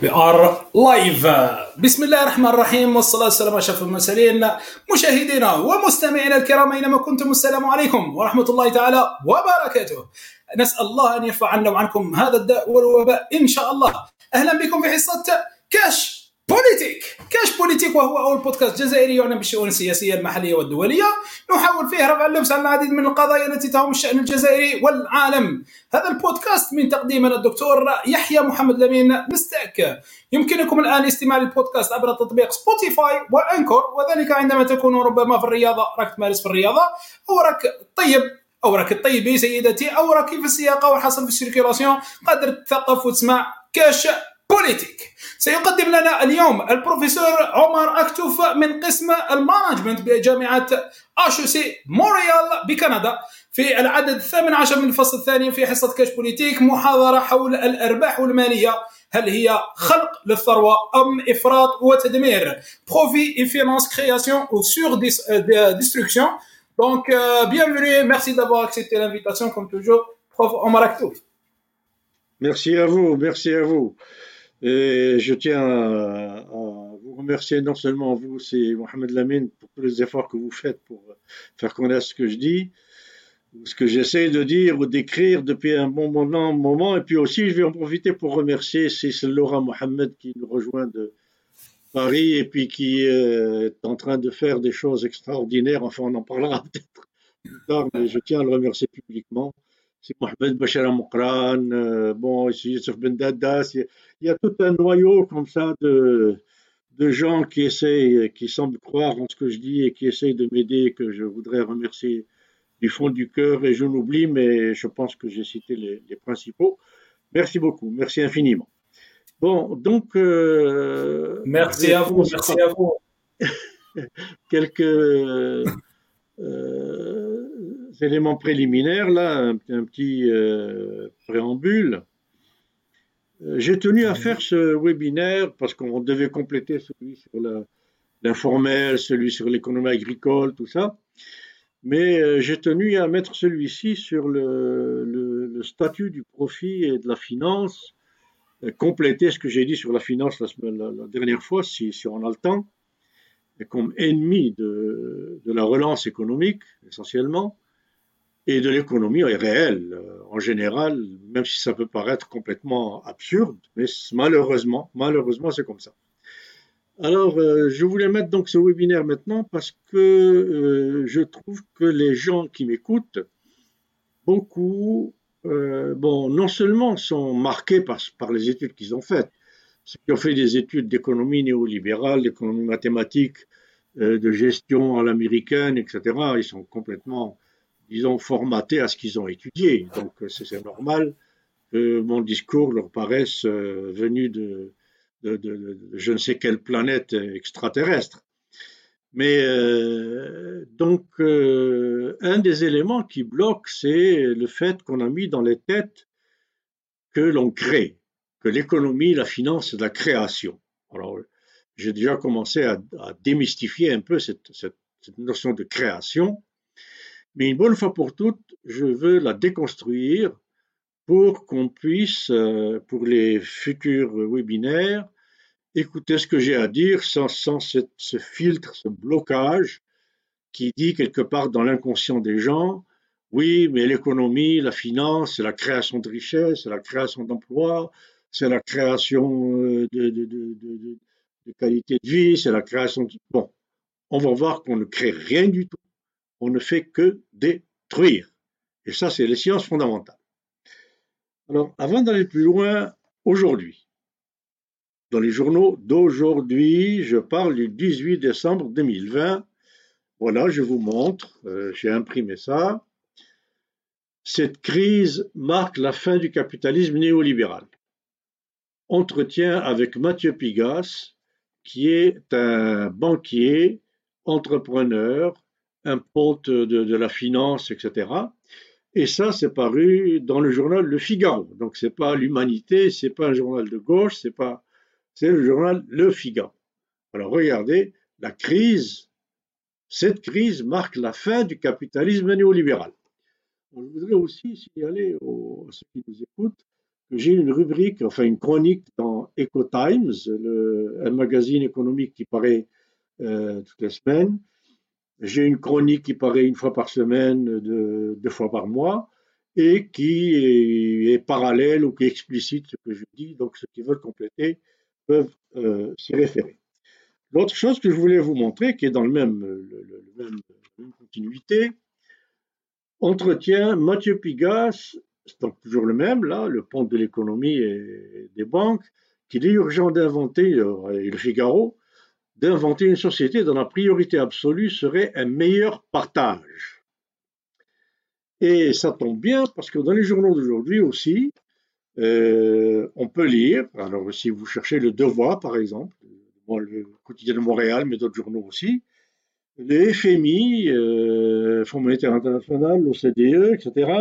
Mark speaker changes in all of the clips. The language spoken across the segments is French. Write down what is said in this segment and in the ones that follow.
Speaker 1: We are live. بسم الله الرحمن الرحيم والصلاة والسلام على أشرف المرسلين مشاهدينا ومستمعينا الكرام أينما كنتم السلام عليكم ورحمة الله تعالى وبركاته نسأل الله أن يرفع عنا وعنكم هذا الداء والوباء إن شاء الله أهلا بكم في حصة كاش بوليتيك. كاش بوليتيك وهو أول بودكاست جزائري يعنى بالشؤون السياسية المحلية والدولية. نحاول فيه رفع اللبس عن العديد من القضايا التي تهم الشأن الجزائري والعالم. هذا البودكاست من تقديمنا الدكتور يحيى محمد لمين مستاك يمكنكم الآن استماع للبودكاست عبر تطبيق سبوتيفاي وأنكور. وذلك عندما تكون ربما في الرياضة راك تمارس في الرياضة أو راك طيب أو راك طيبي سيدتي أو راك في السياقه والحصل في السيركيلاسيون. قادر تثقف وتسمع كاش بوليتيك. سيقدم لنا اليوم البروفيسور عمر أكتوف من قسم المانجمنت بجامعة اشو سي موريال بكندا. في العدد الثامن عشر من الفصل الثاني في حصة كاش بوليتيك محاضرة حول الأرباح المالية. هل هي خلق للثروة أم إفراط وتدمير؟ بروفي اي فينانس كرياسيون أو سور ديستركسيون euh, bienvenue, merci d'avoir accepté l'invitation, comme toujours, prof. Omar Aktouf.
Speaker 2: Merci à vous, merci à vous. Et je tiens à, vous remercier non seulement vous, c'est Mohamed Lamine, pour tous les efforts que vous faites pour faire connaître ce que je dis, ce que j'essaie de dire ou d'écrire depuis un bon moment, moment. Et puis aussi, je vais en profiter pour remercier Cécile Laura Mohamed qui nous rejoint de Paris et puis qui est en train de faire des choses extraordinaires. Enfin, on en parlera peut-être plus tard, mais je tiens à le remercier publiquement c'est Mohamed Bachar Moukran, euh, bon, Youssef Ben Daddas. Il y a tout un noyau comme ça de, de gens qui essayent, qui semblent croire en ce que je dis et qui essayent de m'aider, que je voudrais remercier du fond du cœur. Et je n'oublie, mais je pense que j'ai cité les, principaux. Merci beaucoup, merci infiniment. Bon, donc.
Speaker 1: Euh, merci à vous, merci à vous.
Speaker 2: quelques. Euh, éléments préliminaires, là, un, petit euh, préambule. Euh, j'ai tenu à faire ce webinaire parce qu'on devait compléter celui sur l'informel, celui sur l'économie agricole, tout ça. Mais euh, j'ai tenu à mettre celui-ci sur le, statut du profit et de la finance, compléter ce que j'ai dit sur la finance la, dernière fois, si, si, on a le temps, comme ennemi de la relance économique, essentiellement et de l'économie réelle euh, en général, même si ça peut paraître complètement absurde, mais malheureusement, malheureusement, c'est comme ça. Alors, euh, je voulais mettre donc ce webinaire maintenant parce que euh, je trouve que les gens qui m'écoutent, beaucoup, bon, non seulement sont marqués par, par les études qu'ils ont faites, ceux qui ont fait des études d'économie néolibérale, d'économie mathématique, de gestion à l'américaine, etc., ils sont complètement ont formaté à ce qu'ils ont étudié. Donc c'est normal que mon discours leur paraisse euh, venu de, je ne sais quelle planète extraterrestre. Mais euh, donc, euh, un des éléments qui bloque, c'est le fait qu'on a mis dans les têtes que l'on crée, que l'économie, la finance, c'est la création. Alors, j'ai déjà commencé à, démystifier un peu cette, notion de création. Mais une bonne fois pour toutes, je veux la déconstruire pour qu'on puisse, euh, pour les futurs webinaires, écouter ce que j'ai à dire sans, ce filtre, ce blocage qui dit quelque part dans l'inconscient des gens, oui, mais l'économie, la finance, c'est la création de richesses, c'est la création d'emplois, c'est la création euh, de, de, qualité de vie, c'est la création de... Bon, on va voir qu'on ne crée rien du tout on ne fait que détruire. Et ça, c'est les sciences fondamentales. Alors, avant d'aller plus loin, aujourd'hui, dans les journaux d'aujourd'hui, je parle du 18 décembre 2020. Voilà, je vous montre, euh, j'ai imprimé ça. Cette crise marque la fin du capitalisme néolibéral. Entretien avec Mathieu Pigas, qui est un banquier, entrepreneur, un pote de, la finance, etc. Et ça, c'est paru dans le journal Le Figaro. Donc, c'est pas l'Humanité, c'est pas un journal de gauche, c'est pas, c'est le journal Le Figaro. Alors, regardez, la crise, cette crise marque la fin du capitalisme néolibéral. je voudrais aussi signaler aux, à ceux qui nous écoutent que j'ai une rubrique, enfin une chronique dans Eco Times, un magazine économique qui paraît euh, toutes les semaines. J'ai une chronique qui paraît une fois par semaine, deux fois par mois, et qui est, parallèle ou qui explicite ce que je dis. Donc, ceux qui veulent compléter peuvent euh, s'y référer. L'autre chose que je voulais vous montrer, qui est dans le même, continuité, entretient Mathieu Pigas, donc toujours le même, là, le pont de l'économie et des banques, qu'il est urgent d'inventer, euh, et le Figaro, d'inventer une société dont la priorité absolue serait un meilleur partage. Et ça tombe bien parce que dans les journaux d'aujourd'hui aussi, euh, on peut lire, alors si vous cherchez le Devoir par exemple, le quotidien de Montréal, mais d'autres journaux aussi, le FMI, euh, Fonds monétaire international, l'OCDE, etc.,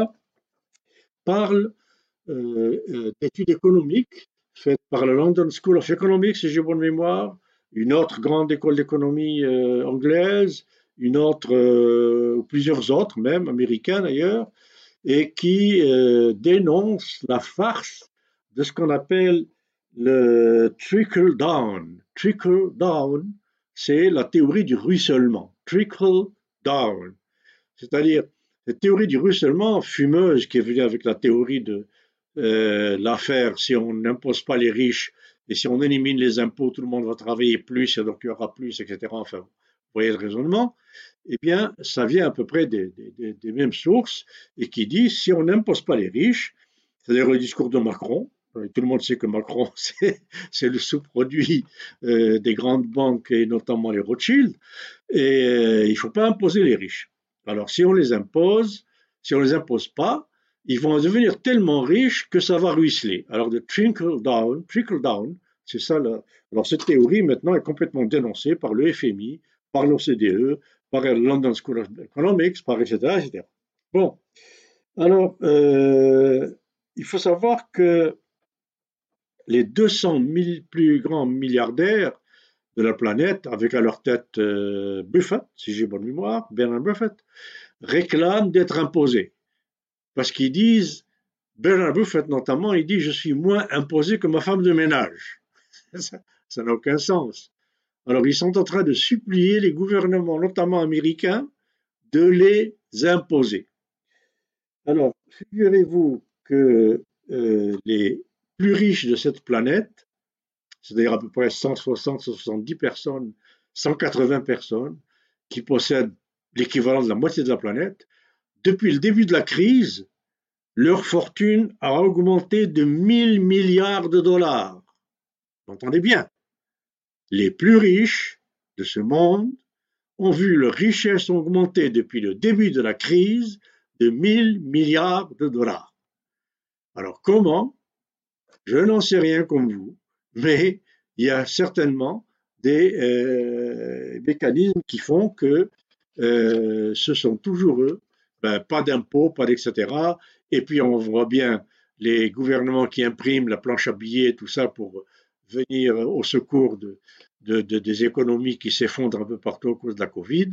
Speaker 2: parlent euh, euh, d'études économiques faites par la London School of Economics, si j'ai bonne mémoire, une autre grande école d'économie euh, anglaise, une autre, euh, ou plusieurs autres même, américaines d'ailleurs, et qui euh, dénoncent la farce de ce qu'on appelle le trickle down. Trickle down, c'est la théorie du ruissellement. Trickle down. C'est-à-dire, cette théorie du ruissellement fumeuse qui est venue avec la théorie de l'affaire, si on n'impose pas les riches, et si on élimine les impôts, tout le monde va travailler plus, et donc il y aura plus, etc. Enfin, vous voyez le raisonnement. Eh bien, ça vient à peu près des, mêmes sources et qui dit si on n'impose pas les riches, c'est-à-dire le discours de Macron, tout le monde sait que Macron, c'est le sous-produit euh, des grandes banques et notamment les Rothschild, et euh, il ne faut pas imposer les riches. Alors, si on les impose, si on ne les impose pas, ils vont devenir tellement riches que ça va ruisseler. Alors, de trickle down, trickle down, c'est ça. Alors, cette théorie maintenant est complètement dénoncée par le FMI, par l'OCDE, par le London School of Economics, par etc. etc. Bon, alors, euh, il faut savoir que les 200 000 plus grands milliardaires de la planète, avec à leur tête euh, Buffett, si j'ai bonne mémoire, Bernard Buffett, réclament d'être imposés parce qu'ils disent, Bernard Buffett notamment, il dit Je suis moins imposé que ma femme de ménage. ça n'a aucun sens. Alors ils sont en train de supplier les gouvernements, notamment américains, de les imposer. Alors, figurez-vous que euh, les plus riches de cette planète, c'est-à-dire à peu près 160-170 personnes, 180 personnes, qui possèdent l'équivalent de la moitié de la planète, depuis le début de la crise, leur fortune a augmenté de 1000 milliards de dollars. Entendez bien, les plus riches de ce monde ont vu leur richesse augmenter depuis le début de la crise de 1000 milliards de dollars. Alors comment Je n'en sais rien comme vous, mais il y a certainement des euh, mécanismes qui font que euh, ce sont toujours eux ben, pas d'impôts, pas d'etc. Et puis on voit bien les gouvernements qui impriment la planche à billets, tout ça pour venir au secours de, des économies qui s'effondrent un peu partout à cause de la Covid.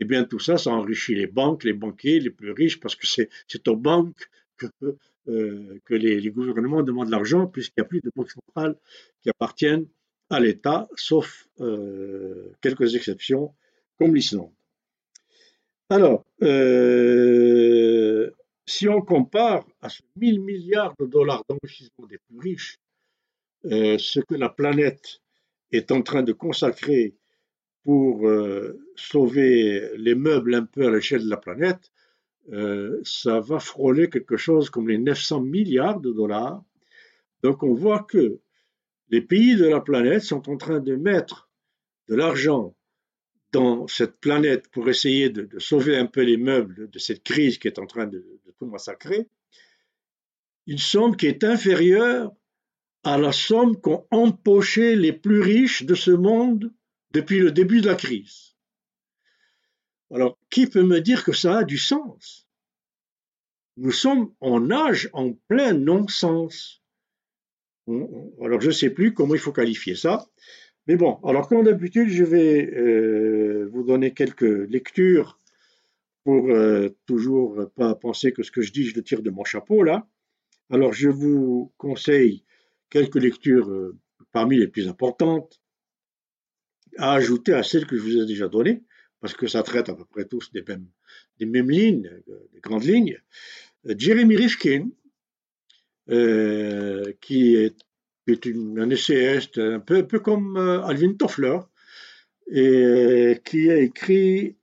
Speaker 2: Eh bien, tout ça, ça enrichit les banques, les banquiers, les plus riches, parce que c'est aux banques que, euh, les, gouvernements demandent l'argent, puisqu'il n'y a plus de banques centrales qui appartiennent à l'État, sauf euh, quelques exceptions, comme l'Islande. Alors, euh, si on compare à ce 1000 milliards de dollars d'enrichissement des plus riches, euh, ce que la planète est en train de consacrer pour euh, sauver les meubles un peu à l'échelle de la planète, ça va frôler quelque chose comme les 900 milliards de dollars. Donc on voit que les pays de la planète sont en train de mettre de l'argent dans cette planète pour essayer de, sauver un peu les meubles de cette crise qui est en train de, tout massacrer, une somme qui est inférieure à la somme qu'ont empoché les plus riches de ce monde depuis le début de la crise. Alors, qui peut me dire que ça a du sens? Nous sommes en âge en plein non-sens. Alors, je ne sais plus comment il faut qualifier ça. Mais bon, alors comme d'habitude, je vais euh, vous donner quelques lectures pour euh, toujours pas penser que ce que je dis, je le tire de mon chapeau là. Alors je vous conseille quelques lectures euh, parmi les plus importantes, à ajouter à celles que je vous ai déjà données, parce que ça traite à peu près tous des mêmes, des mêmes lignes, des grandes lignes. Jeremy Rifkin, qui est, est une, un essayiste un peu, un peu comme euh, Alvin Toffler, et qui a écrit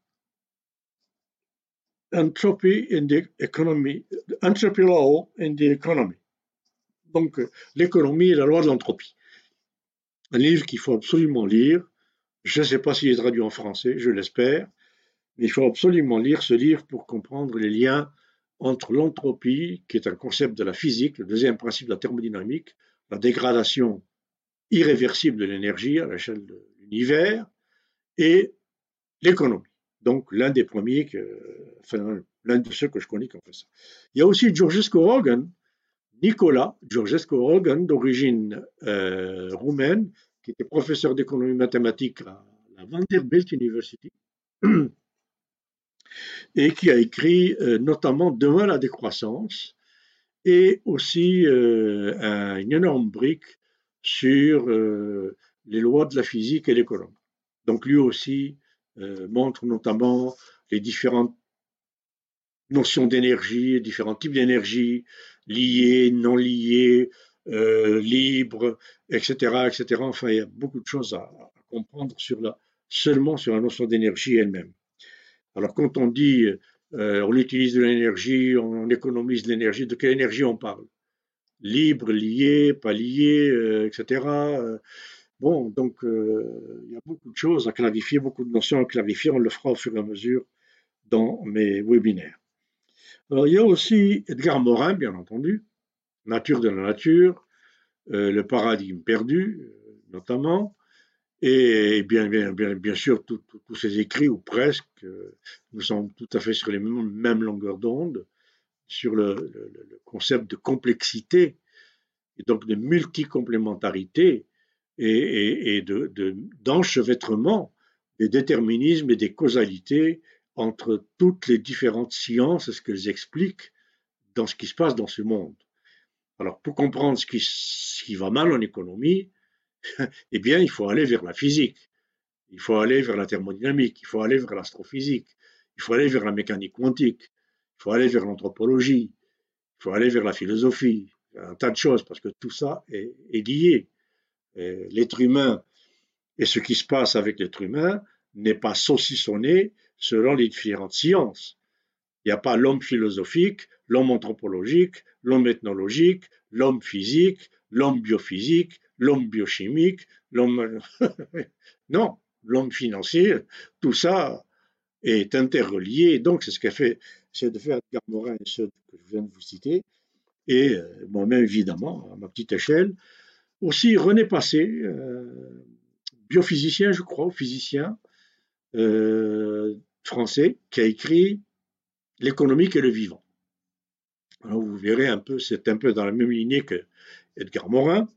Speaker 2: Entropy in the Economy, Entropy Law in the Economy. Donc, l'économie et la loi de l'entropie. Un livre qu'il faut absolument lire. Je ne sais pas s'il est traduit en français, je l'espère, mais il faut absolument lire ce livre pour comprendre les liens entre l'entropie, qui est un concept de la physique, le deuxième principe de la thermodynamique, la dégradation irréversible de l'énergie à l'échelle de l'univers, et l'économie. Donc, l'un des premiers, enfin, l'un de ceux que je connais qui ont fait ça. Il y a aussi Georgescu Rogan, Nicolas Georgescu Rogan, d'origine euh, roumaine, qui était professeur d'économie mathématique à la Vanderbilt University, et qui a écrit euh, notamment Demain la décroissance, et aussi euh, un, une énorme brique sur euh, les lois de la physique et l'économie. Donc lui aussi euh, montre notamment les différentes notions d'énergie, différents types d'énergie, liées, non liées, libres, etc., etc. Enfin, il y a beaucoup de choses à, à comprendre sur la, seulement sur la notion d'énergie elle-même. Alors, quand on dit euh, on utilise de l'énergie, on économise de l'énergie, de quelle énergie on parle? Libre, lié, pas lié, euh, etc. Bon, donc euh, il y a beaucoup de choses à clarifier, beaucoup de notions à clarifier. On le fera au fur et à mesure dans mes webinaires. Alors, il y a aussi Edgar Morin, bien entendu, Nature de la nature, euh, le paradigme perdu, euh, notamment, et bien, bien, bien, bien sûr, tous ces écrits, ou presque, euh, nous sommes tout à fait sur les mêmes, longueurs d'onde, sur le, concept de complexité, et donc de multicomplémentarité, et, et, et d'enchevêtrement de, des déterminismes et des causalités entre toutes les différentes sciences et ce qu'elles expliquent dans ce qui se passe dans ce monde. Alors, pour comprendre ce qui va mal en économie, eh bien, il faut aller vers la physique, il faut aller vers la thermodynamique, il faut aller vers l'astrophysique, il faut aller vers la mécanique quantique, il faut aller vers l'anthropologie, il faut aller vers la philosophie, un tas de choses, parce que tout ça est, lié. L'être humain et ce qui se passe avec l'être humain n'est pas saucissonné selon les différentes sciences. Il n'y a pas l'homme philosophique, l'homme anthropologique, l'homme ethnologique, l'homme physique, l'homme biophysique, l'homme biochimique, l'homme... non, l'homme financier, tout ça est interrelié. Donc, c'est ce qu'a fait, c'est de faire Edgar Morin et ceux que je viens de vous citer, et moi-même, évidemment, à ma petite échelle, aussi René Passé, euh, biophysicien, je crois, physicien euh, français, qui a écrit L'économique et le vivant. Alors vous verrez un peu, c'est un peu dans la même lignée que Edgar Morin.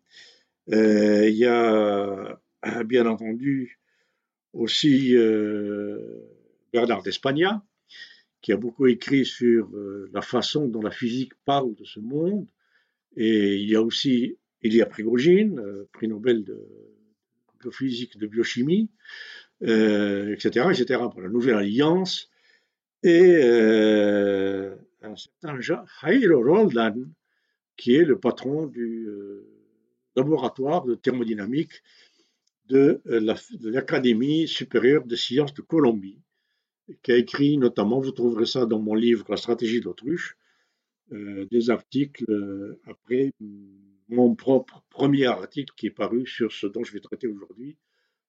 Speaker 2: Euh, il y a bien entendu aussi euh, Bernard d'Espagna, qui a beaucoup écrit sur euh, la façon dont la physique parle de ce monde. Et il y a aussi Elia Prigogine, euh, prix Nobel de biophysique, de biochimie, euh, etc., etc., pour la Nouvelle Alliance, et euh, un certain Jairo Roldan, qui est le patron du euh, laboratoire de thermodynamique de, euh, l'Académie supérieure des sciences de Colombie, qui a écrit notamment, vous trouverez ça dans mon livre La stratégie de l'autruche, euh, des articles après mon propre premier article qui est paru sur ce dont je vais traiter aujourd'hui,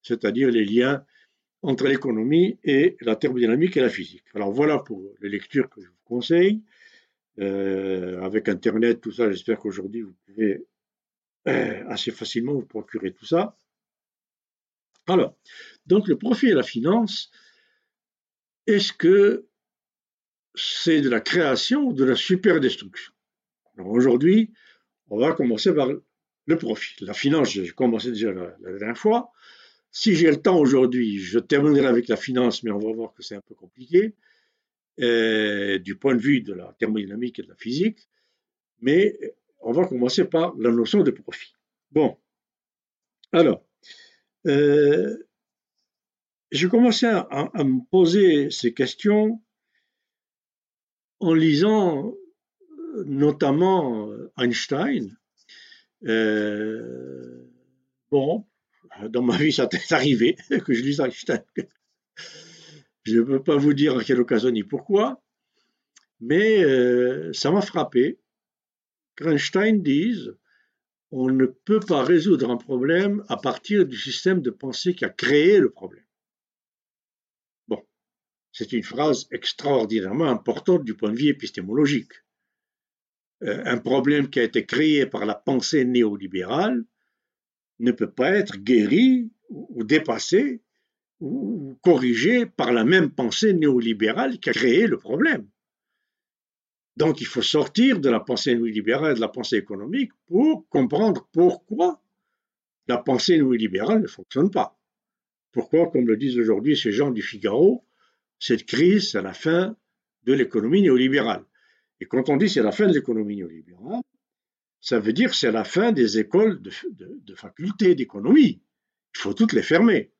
Speaker 2: c'est-à-dire les liens entre l'économie et la thermodynamique et la physique. Alors voilà pour les lectures que je vous conseille. Euh, avec Internet, tout ça, j'espère qu'aujourd'hui vous pouvez euh, assez facilement vous procurer tout ça. Alors, donc le profit et la finance, est-ce que c'est de la création ou de la superdestruction? Aujourd'hui, on va commencer par le profit. La finance, j'ai commencé déjà la, dernière fois. Si j'ai le temps aujourd'hui, je terminerai avec la finance, mais on va voir que c'est un peu compliqué euh, du point de vue de la thermodynamique et de la physique. Mais on va commencer par la notion de profit. Bon, Alors, euh, j'ai commencé à, me poser ces questions en lisant notamment Einstein. Euh, bon, dans ma vie, ça t'est arrivé que je lise Einstein. Je ne peux pas vous dire à quelle occasion ni pourquoi, mais euh, ça m'a frappé qu'Einstein dise on ne peut pas résoudre un problème à partir du système de pensée qui a créé le problème. Bon, c'est une phrase extraordinairement importante du point de vue épistémologique. Euh, un problème qui a été créé par la pensée néolibérale ne peut pas être guéri ou dépassé ou corrigé par la même pensée néolibérale qui a créé le problème. Donc il faut sortir de la pensée néolibérale et de la pensée économique pour comprendre pourquoi la pensée néolibérale ne fonctionne pas. Pourquoi, comme le disent aujourd'hui ces gens du Figaro, cette crise, c'est la fin de l'économie néolibérale. Et quand on dit c'est la fin de l'économie néolibérale, ça veut dire c'est la fin des écoles de, de, facultés d'économie. Il faut toutes les fermer.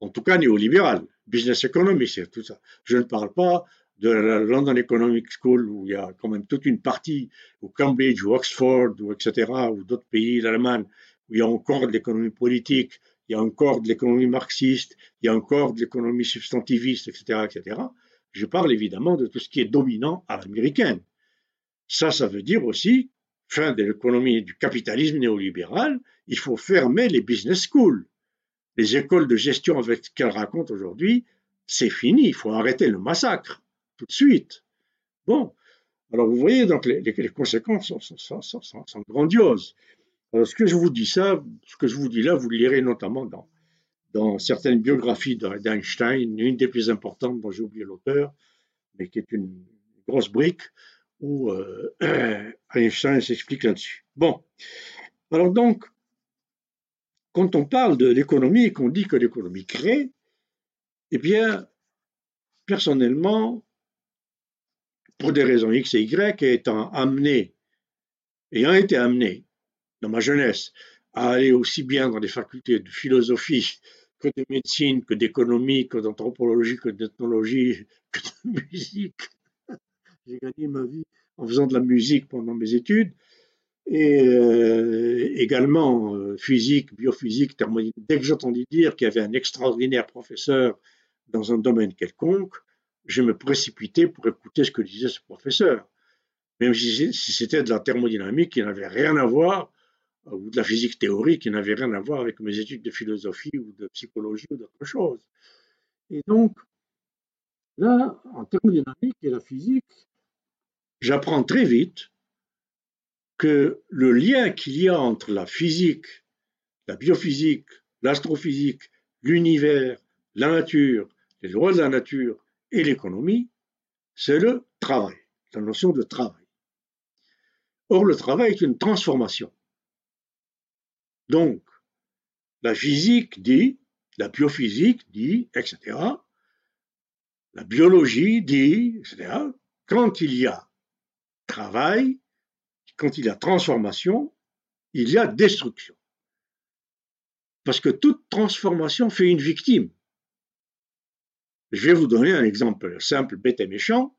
Speaker 2: En tout cas néolibérales, business economy, c'est tout ça. Je ne parle pas de la London Economic School où il y a quand même toute une partie, ou Cambridge, ou Oxford, ou etc., ou d'autres pays, l'Allemagne, où il y a encore de l'économie politique, il y a encore de l'économie marxiste, il y a encore de l'économie substantiviste, etc., etc. Je parle évidemment de tout ce qui est dominant à l'américaine. Ça, ça veut dire aussi fin de l'économie du capitalisme néolibéral, il faut fermer les business schools. Les écoles de gestion avec ce qu'elles racontent aujourd'hui, c'est fini, il faut arrêter le massacre tout de suite. Bon, alors vous voyez donc les, conséquences sont, grandioses. Alors ce que je vous dis ça, ce que je vous dis là, vous le lirez notamment dans, dans certaines biographies d'Einstein, une des plus importantes dont j'ai oublié l'auteur, mais qui est une grosse brique, où euh, Einstein s'explique là-dessus. Bon, alors donc, quand on parle de l'économie et qu'on dit que l'économie crée, eh bien, personnellement, pour des raisons X et Y, étant amené, ayant été amené dans ma jeunesse à aller aussi bien dans des facultés de philosophie que de médecine, que d'économie, que d'anthropologie, que d'ethnologie, que de musique. J'ai gagné ma vie en faisant de la musique pendant mes études et euh, également euh, physique, biophysique, thermodynamique. Dès que j'entendis dire qu'il y avait un extraordinaire professeur dans un domaine quelconque, je me précipitais pour écouter ce que disait ce professeur. Même si c'était de la thermodynamique qui n'avait rien à voir, euh, ou de la physique théorique qui n'avait rien à voir avec mes études de philosophie ou de psychologie ou d'autre chose. Et donc, là, en thermodynamique et la physique, j'apprends très vite que le lien qu'il y a entre la physique, la biophysique, l'astrophysique, l'univers, la nature, les lois de la nature et l'économie, c'est le travail, la notion de travail. Or, le travail est une transformation. Donc, la physique dit, la biophysique dit, etc. La biologie dit, etc. Quand il y a travail, quand il y a transformation, il y a destruction. Parce que toute transformation fait une victime. Je vais vous donner un exemple simple, bête et méchant.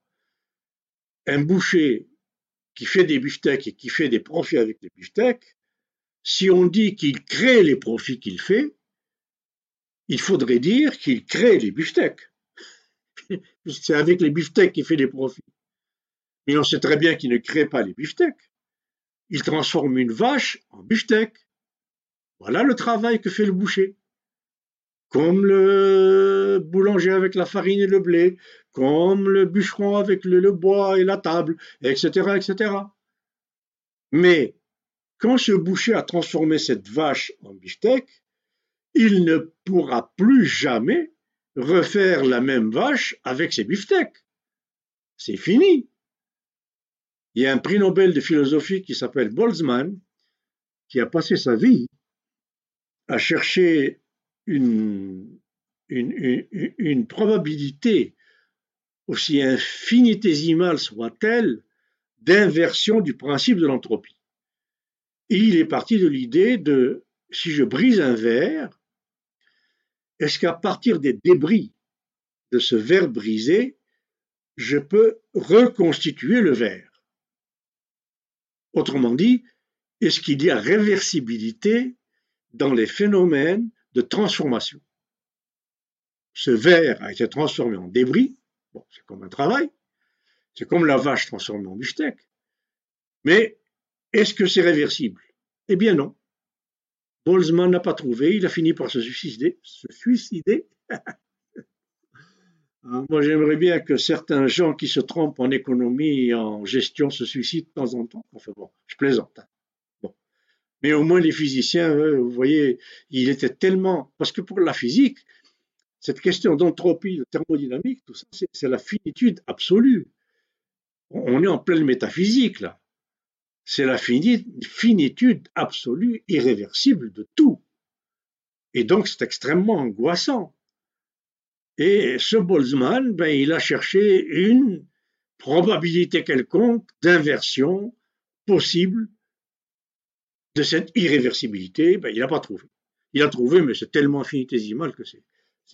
Speaker 2: Un boucher qui fait des beefsteaks et qui fait des profits avec les beefsteaks, si on dit qu'il crée les profits qu'il fait, il faudrait dire qu'il crée les beefsteaks. C'est avec les beefsteaks qu'il fait des profits. Mais on sait très bien qu'il ne crée pas les beefsteaks. Il transforme une vache en beefsteak. Voilà le travail que fait le boucher. Comme le boulanger avec la farine et le blé, comme le bûcheron avec le, bois et la table, etc., etc. Mais quand ce boucher a transformé cette vache en beefsteak, il ne pourra plus jamais refaire la même vache avec ses beefsteaks. C'est fini. Il y a un prix Nobel de philosophie qui s'appelle Boltzmann, qui a passé sa vie à chercher une, probabilité, aussi infinitésimale soit-elle, d'inversion du principe de l'entropie. il est parti de l'idée de si je brise un verre, est-ce qu'à partir des débris de ce verre brisé, je peux reconstituer le verre? Autrement dit, est-ce qu'il y a réversibilité dans les phénomènes de transformation Ce verre a été transformé en débris, c'est comme un travail, c'est comme la vache transformée en beefsteak, mais est-ce que c'est réversible? Eh bien non. Boltzmann n'a pas trouvé, il a fini par se suicider. Se suicider ah, Moi, j'aimerais bien que certains gens qui se trompent en économie et en gestion se suicident de temps en temps. Enfin bon, je plaisante. Hein. Mais au moins les physiciens, vous voyez, il était tellement... Parce que pour la physique, cette question d'entropie, de thermodynamique, tout ça, c'est la finitude absolue. On est en pleine métaphysique, là c'est la finitude absolue, irréversible de tout. Et donc c'est extrêmement angoissant. Et ce Boltzmann, ben, il a cherché une probabilité quelconque d'inversion possible de cette irréversibilité. Ben, il n'a pas trouvé. Il a trouvé, mais c'est tellement infinitésimal que c'est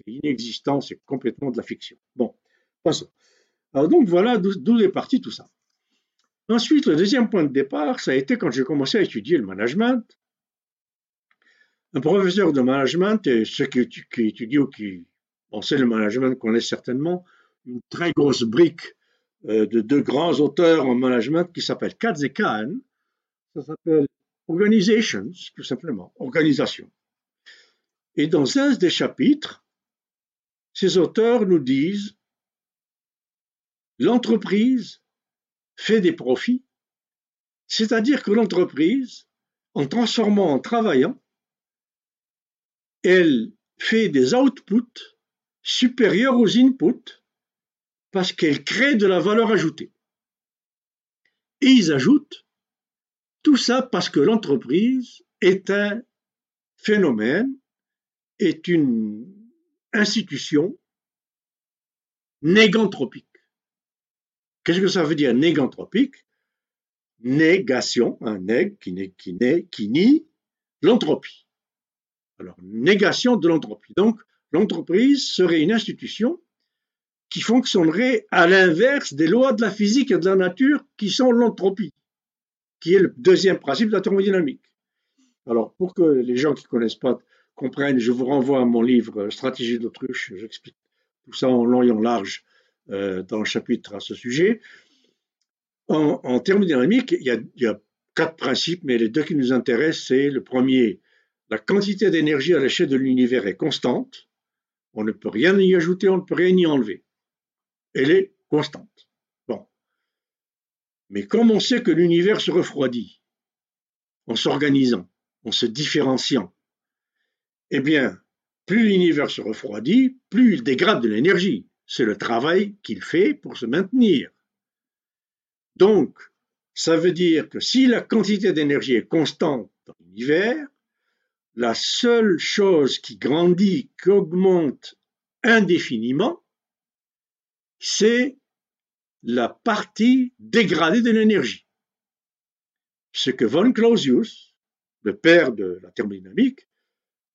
Speaker 2: inexistant, c'est complètement de la fiction. Bon, passons. Alors donc voilà d'où est parti tout ça. Ensuite, le deuxième point de départ, ça a été quand j'ai commencé à étudier le management. Un professeur de management, et ceux qui, étudient ou qui pensaient le management connaissent certainement une très grosse brique euh, de deux grands auteurs en management qui s'appellent Katz et Kahn. Ça s'appelle Organizations, tout simplement, organisation. Et dans un des chapitres, ces auteurs nous disent l'entreprise fait des profits, c'est-à-dire que l'entreprise, en transformant, en travaillant, elle fait des outputs supérieurs aux inputs parce qu'elle crée de la valeur ajoutée. Et ils ajoutent tout ça parce que l'entreprise est un phénomène, est une institution négantropique. Qu'est-ce que ça veut dire négantropique? Négation, un nég qui, qui, qui nie l'entropie. Alors, négation de l'entropie. Donc, l'entreprise serait une institution qui fonctionnerait à l'inverse des lois de la physique et de la nature qui sont l'entropie, qui est le deuxième principe de la thermodynamique. Alors, pour que les gens qui ne connaissent pas comprennent, je vous renvoie à mon livre Stratégie d'autruche, j'explique tout ça en long et en large euh, dans le chapitre à ce sujet. En, thermodynamique, il y, a, il y, a, quatre principes, mais les deux qui nous intéressent, c'est le premier, la quantité d'énergie à l'échelle de l'univers est constante. On ne peut rien y ajouter, on ne peut rien y enlever. Elle est constante. Mais comme on sait que l'univers se refroidit en s'organisant, en se différenciant, eh bien, plus l'univers se refroidit, plus il dégrade de l'énergie c'est le travail qu'il fait pour se maintenir. Donc, ça veut dire que si la quantité d'énergie est constante dans l'univers, la seule chose qui grandit, qui augmente indéfiniment, c'est la partie dégradée de l'énergie. Ce que von Clausius, le père de la thermodynamique,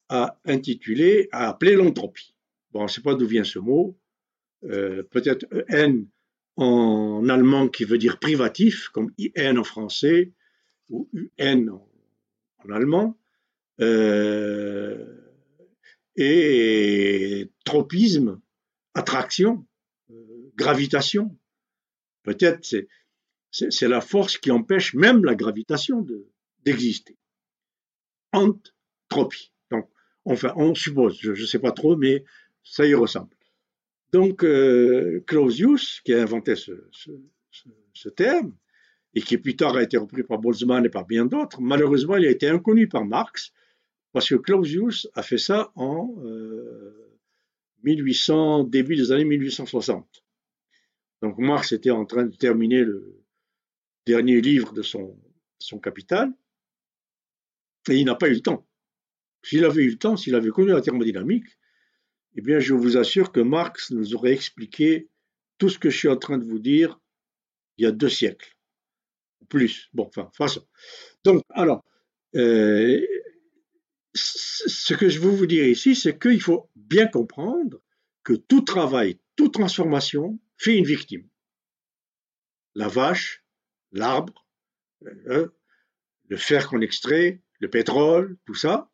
Speaker 2: a intitulé, a appelé l'entropie. Bon, on ne sait pas d'où vient ce mot, euh, peut-être N en allemand qui veut dire privatif, comme IN en français, ou UN en, allemand, euh, et tropisme, attraction, euh, gravitation. Peut-être c'est, c'est, la force qui empêche même la gravitation d'exister. Entropie. Donc, enfin, on suppose, je ne sais pas trop, mais ça y ressemble. Donc, euh, Clausius, qui a inventé ce, terme, et qui plus tard a été repris par Boltzmann et par bien d'autres, malheureusement, il a été inconnu par Marx, parce que Clausius a fait ça en 1800, euh, début des années 1860. Donc Marx était en train de terminer le dernier livre de son, son Capital, et il n'a pas eu le temps. S'il avait eu le temps, s'il avait connu la thermodynamique, eh bien, je vous assure que Marx nous aurait expliqué tout ce que je suis en train de vous dire il y a deux siècles, plus. Bon, enfin, façon. Donc, alors, euh, ce que je veux vous dire ici, c'est qu'il faut bien comprendre que tout travail, toute transformation fait une victime. La vache, l'arbre, euh, le fer qu'on extrait, le pétrole, tout ça.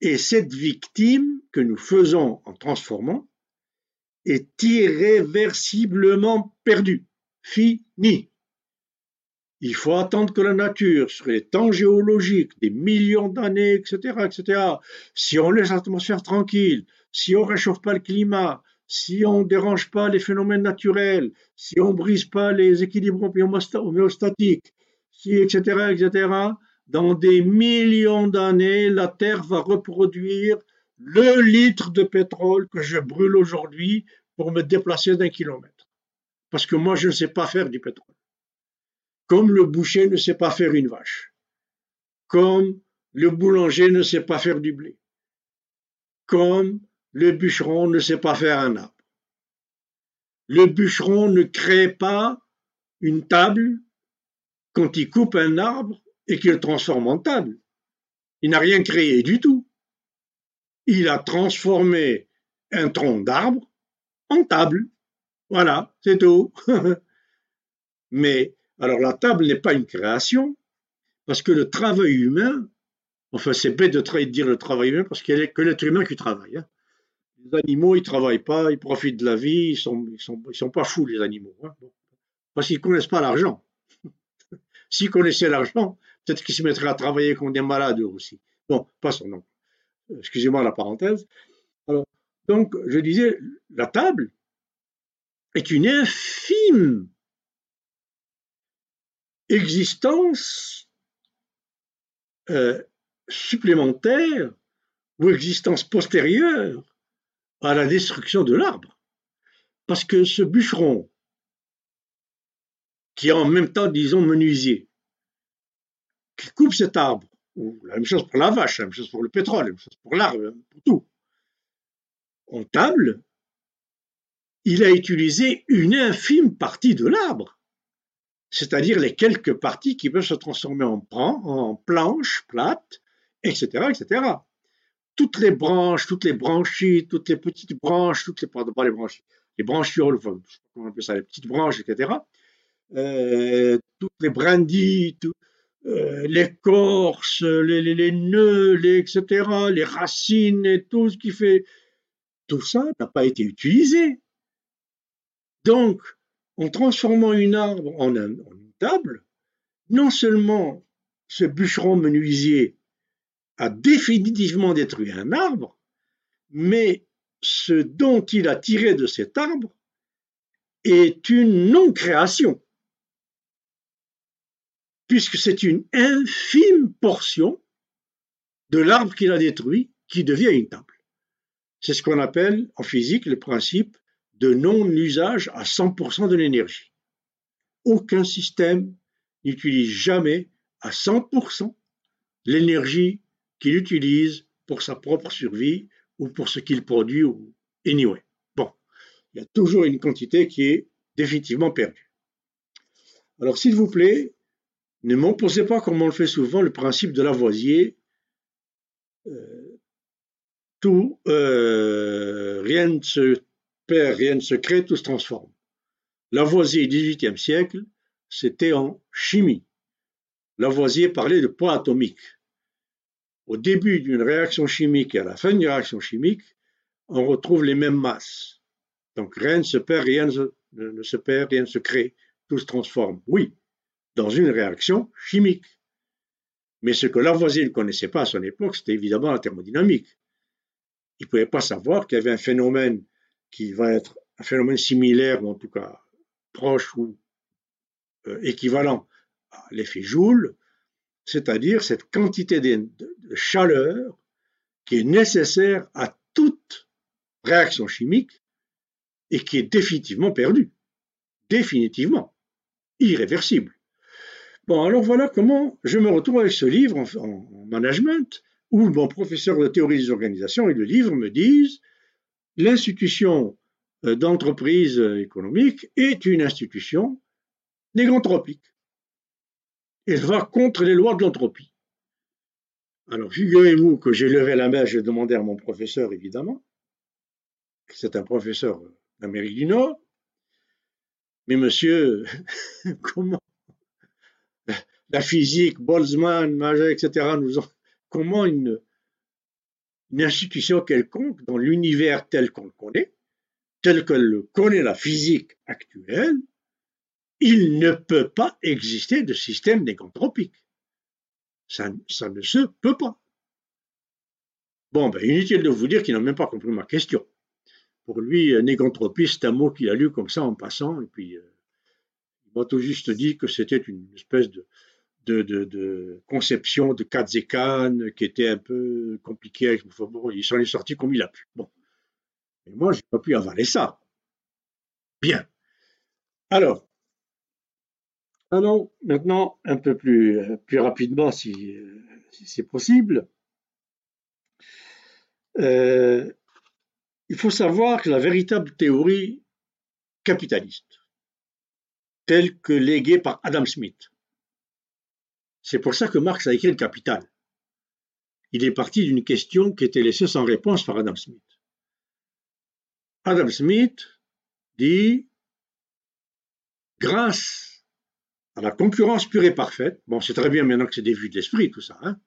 Speaker 2: Et cette victime que nous faisons en transformant est irréversiblement perdue, finie. Il faut attendre que la nature, sur les temps géologiques, des millions d'années, etc., etc., si on laisse l'atmosphère tranquille, si on ne réchauffe pas le climat, si on ne dérange pas les phénomènes naturels, si on ne brise pas les équilibres homéostatiques, si, etc., etc., dans des millions d'années, la Terre va reproduire le litre de pétrole que je brûle aujourd'hui pour me déplacer d'un kilomètre. Parce que moi, je ne sais pas faire du pétrole. Comme le boucher ne sait pas faire une vache. Comme le boulanger ne sait pas faire du blé. Comme le bûcheron ne sait pas faire un arbre. Le bûcheron ne crée pas une table quand il coupe un arbre et qu'il le transforme en table. Il n'a rien créé du tout. Il a transformé un tronc d'arbre en table. Voilà, c'est tout. Mais alors la table n'est pas une création, parce que le travail humain, enfin c'est bête de, dire le travail humain, parce qu'il n'y a que l'être humain qui travaille. Hein. Les animaux, ils ne travaillent pas, ils profitent de la vie, ils ils sont, pas fous les animaux, hein. parce qu'ils ne connaissent pas l'argent. S'ils connaissaient l'argent, peut-être qu'ils se mettraient à travailler comme des malades aussi. Bon, passons donc. Excusez-moi la parenthèse. Alors, donc, je disais, la table est une infime existence euh, supplémentaire ou existence postérieure à la destruction de l'arbre. Parce que ce bûcheron, qui est en même temps, disons, menuisier, qui coupe cet arbre, la même chose pour la vache, la même chose pour le pétrole, la même chose pour l'arbre, pour tout, en table, il a utilisé une infime partie de l'arbre c'est-à-dire les quelques parties qui peuvent se transformer en, en planches plates, etc., etc. Toutes les branches, toutes les branchies, toutes les petites branches, toutes les, pardon, pas les branches, les branchioles, enfin, comment on appelle ça, les petites branches, etc. Euh, toutes les brindilles, euh, l'écorce, les, les, les, nœuds, les, etc., les racines et tout ce qui fait, tout ça n'a pas été utilisé. Donc, en transformant une arbre en, une table, non seulement ce bûcheron menuisier a définitivement détruit un arbre, mais ce dont il a tiré de cet arbre est une non-création, puisque c'est une infime portion de l'arbre qu'il a détruit qui devient une table. C'est ce qu'on appelle en physique le principe de non-usage à 100% de l'énergie. Aucun système n'utilise jamais à 100% l'énergie qu'il utilise pour sa propre survie ou pour ce qu'il produit ou anyway. Bon, il y a toujours une quantité qui est définitivement perdue. Alors s'il vous plaît, ne m'opposez pas comme on le fait souvent le principe de Lavoisier. Euh, tout, euh, rien ne se perd, rien ne se crée, tout se transforme. Lavoisier, XVIIIe siècle, c'était en chimie. Lavoisier parlait de poids atomique. Au début d'une réaction chimique et à la fin d'une réaction chimique, on retrouve les mêmes masses. Donc rien ne se perd, rien ne se perd, rien ne se crée, tout se transforme. Oui, dans une réaction chimique. Mais ce que Lavoisier ne connaissait pas à son époque, c'était évidemment la thermodynamique. Il ne pouvait pas savoir qu'il y avait un phénomène qui va être un phénomène similaire, ou en tout cas proche ou euh, équivalent à l'effet Joule, c'est-à-dire cette quantité chaleur qui est nécessaire à toute réaction chimique et qui est définitivement perdue. Définitivement. Irréversible. Bon, alors voilà comment je me retrouve avec ce livre en, en management, où mon professeur de théorie des organisations et le livre me disent l'institution euh, d'entreprise économique est une institution négantropique. Elle va contre les lois de l'entropie. Alors, figurez-vous que j'ai levé la main, j'ai demandé à mon professeur, évidemment, c'est un professeur d'Amérique du Nord, mais monsieur, comment la physique, Boltzmann, etc., nous ont, comment une, une institution quelconque dans l'univers tel qu'on le connaît, tel que le connaît la physique actuelle, il ne peut pas exister de système négantropique. Ça, ne se peut pas. Bon, ben, inutile de vous dire qu'il n'a même pas compris ma question. Pour lui, négantropie, c'est un mot qu'il a lu comme ça en passant, et puis euh, il m'a tout juste dit que c'était une espèce de, de, de, conception de qui était un peu compliquée. Bon, il s'en est sorti comme il a pu. Bon. Mais moi, je n'ai pas pu avaler ça. Bien. Alors, allons maintenant un peu plus, plus rapidement, si, si c'est possible. Euh, il faut savoir que la véritable théorie capitaliste, telle que léguée par Adam Smith, c'est pour ça que Marx a écrit le Capital. Il est parti d'une question qui était laissée sans réponse par Adam Smith. Adam Smith dit, grâce à la concurrence pure et parfaite, bon c'est très bien maintenant que c'est des vues de l'esprit tout ça, hein,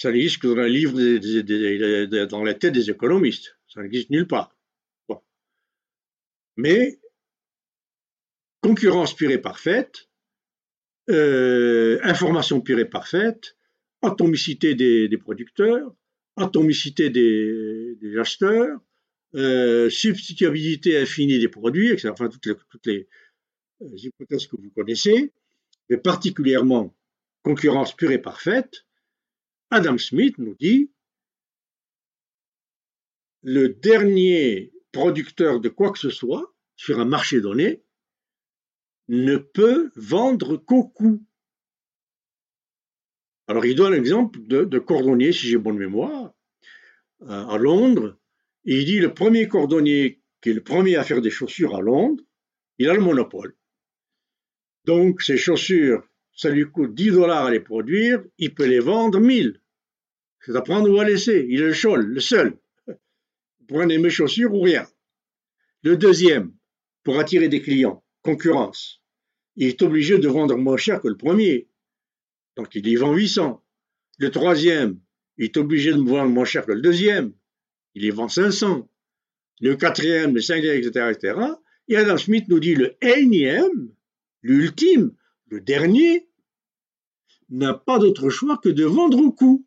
Speaker 2: ça n'existe que dans les livres, dans la tête des économistes. Ça n'existe nulle part. Mais concurrence pure et parfaite, euh, information pure et parfaite, atomicité des, producteurs, atomicité des, acheteurs, euh, substituabilité infinie des produits, etc. Enfin, toutes les, toutes les euh, hypothèses que vous connaissez, mais particulièrement concurrence pure et parfaite, Adam Smith nous dit le dernier producteur de quoi que ce soit sur un marché donné ne peut vendre qu'au coût. Alors il donne l'exemple de, cordonnier, si j'ai bonne mémoire, à Londres. il dit le premier cordonnier qui est le premier à faire des chaussures à Londres, il a le monopole. Donc ces chaussures, ça lui coûte 10 dollars à les produire, il peut les vendre 1000. C'est à prendre ou à laisser. Il est le seul, le seul prenez mes chaussures ou rien. Le deuxième, pour attirer des clients, concurrence. Il est obligé de vendre moins cher que le premier. Donc il y vend 800. Le troisième, il est obligé de vendre moins cher que le deuxième. Il y vend 500. Le quatrième, le cinquième, etc., etc. Et Adam Smith nous dit le énième, l'ultime, le dernier, n'a pas d'autre choix que de vendre au coût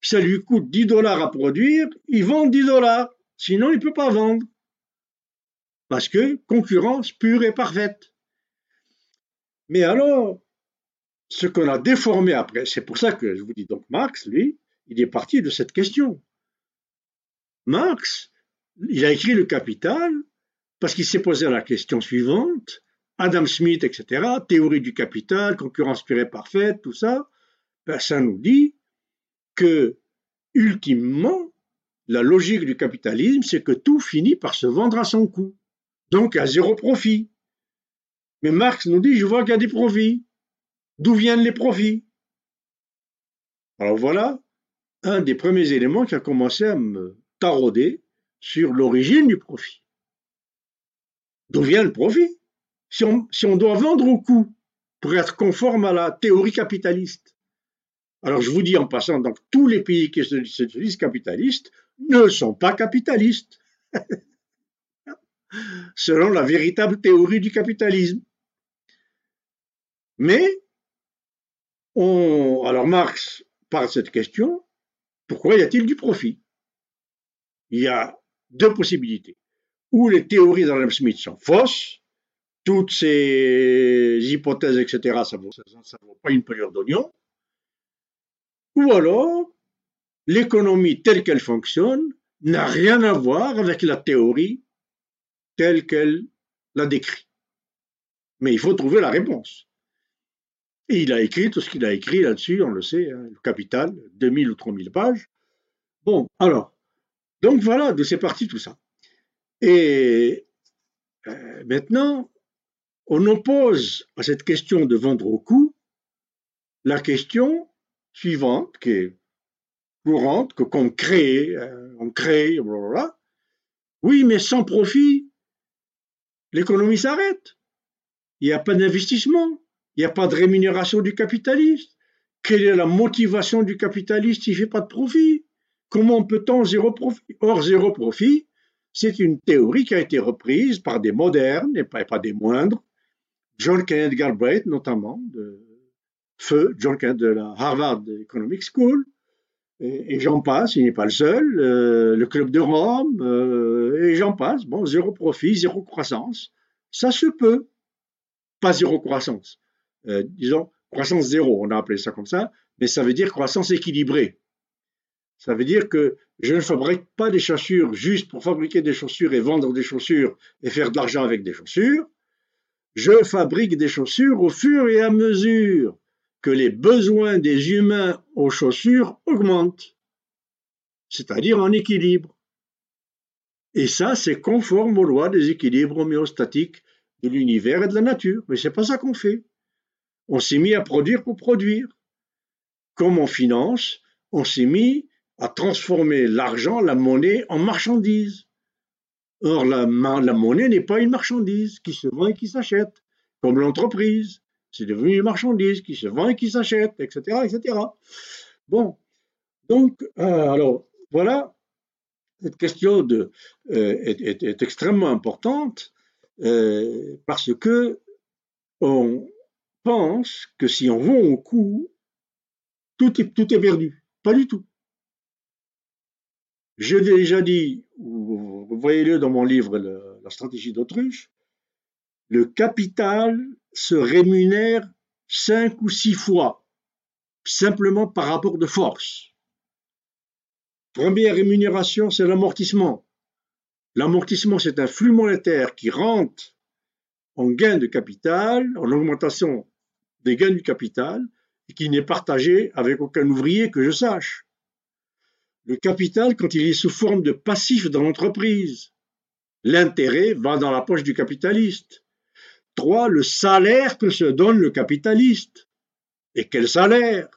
Speaker 2: ça lui coûte 10 dollars à produire, il vend 10 dollars. Sinon, il ne peut pas vendre. Parce que concurrence pure et parfaite. Mais alors, ce qu'on a déformé après, c'est pour ça que je vous dis donc Marx, lui, il est parti de cette question. Marx, il a écrit le Capital parce qu'il s'est posé la question suivante. Adam Smith, etc., théorie du capital, concurrence pure et parfaite, tout ça, ben, ça nous dit que, ultimement, la logique du capitalisme, c'est que tout finit par se vendre à son coût, donc à zéro profit. Mais Marx nous dit, je vois qu'il y a des profits. D'où viennent les profits? Alors voilà un des premiers éléments qui a commencé à me tarauder sur l'origine du profit. D'où vient le profit? Si on, doit vendre au coût pour être conforme à la théorie capitaliste, alors je vous dis en passant, donc tous les pays qui se disent capitalistes ne sont pas capitalistes, selon la véritable théorie du capitalisme. Mais, alors Marx parle de cette question, pourquoi y a-t-il du profit? Il y a deux possibilités. Ou les théories d'Adam Smith sont fausses, toutes ces hypothèses, etc., ça ne vaut, pas une pelure d'oignon, ou alors, l'économie telle qu'elle fonctionne n'a rien à voir avec la théorie telle qu'elle la décrit. Mais il faut trouver la réponse. Et il a écrit tout ce qu'il a écrit là-dessus, on le sait, hein, le capital, 2000 ou 3000 pages. Bon, alors, donc voilà, de c'est parti tout ça. Et euh, maintenant, on oppose à cette question de vendre au coût la question suivante qui est courante, que qu'on crée, euh, on crée, blablabla. Oui, mais sans profit, l'économie s'arrête. Il n'y a pas d'investissement, il n'y a pas de rémunération du capitaliste. Quelle est la motivation du capitaliste s'il ne fait pas de profit? Comment peut-on zéro profit Or, zéro profit, c'est une théorie qui a été reprise par des modernes et pas, des moindres, John Kenneth Galbraith notamment, de Feu, John Kenneth de la Harvard Economic School, et, j'en passe, il n'est pas le seul, euh, le Club de Rome, euh, et j'en passe. Bon, zéro profit, zéro croissance, ça se peut. Pas zéro croissance. Euh, disons, croissance zéro, on a appelé ça comme ça, mais ça veut dire croissance équilibrée. Ça veut dire que je ne fabrique pas des chaussures juste pour fabriquer des chaussures et vendre des chaussures et faire de l'argent avec des chaussures. Je fabrique des chaussures au fur et à mesure que les besoins des humains aux chaussures augmentent, c'est-à-dire en équilibre. Et ça, c'est conforme aux lois des équilibres homéostatiques de l'univers et de la nature. Mais c'est pas ça qu'on fait. On s'est mis à produire pour produire. Comme on finance, on s'est mis à transformer l'argent, la monnaie, en marchandise. Or, la, monnaie n'est pas une marchandise qui se vend et qui s'achète, comme l'entreprise. C'est devenu une marchandise qui se vend et qui s'achète, etc., etc. Bon, donc, euh, alors, voilà, cette question de, euh, est, extrêmement importante euh, parce que on pense que si on vend au coup, tout est, tout est perdu. Pas du tout. Je l'ai déjà dit, vous voyez-le dans mon livre La stratégie d'autruche, le capital se rémunère cinq ou six fois, simplement par rapport de force. Première rémunération, c'est l'amortissement. L'amortissement, c'est un flux monétaire qui rentre en gain de capital, en augmentation des gains du capital, et qui n'est partagé avec aucun ouvrier que je sache. Le capital, quand il est sous forme de passif dans l'entreprise, l'intérêt va dans la poche du capitaliste. Trois, le salaire que se donne le capitaliste. Et quel salaire?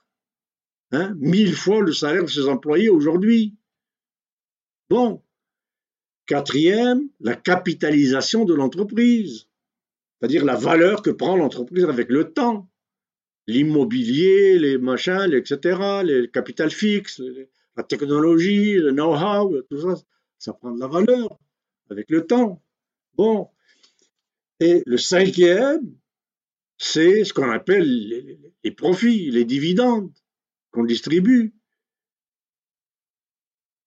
Speaker 2: Hein? Mille fois le salaire de ses employés aujourd'hui. Bon. Quatrième, la capitalisation de l'entreprise, c'est-à-dire la valeur que prend l'entreprise avec le temps. L'immobilier, les machins, etc., les capital fixes, la technologie, le know-how, tout ça, ça prend de la valeur avec le temps. Bon. Et le cinquième, c'est ce qu'on appelle les, profits, les dividendes qu'on distribue.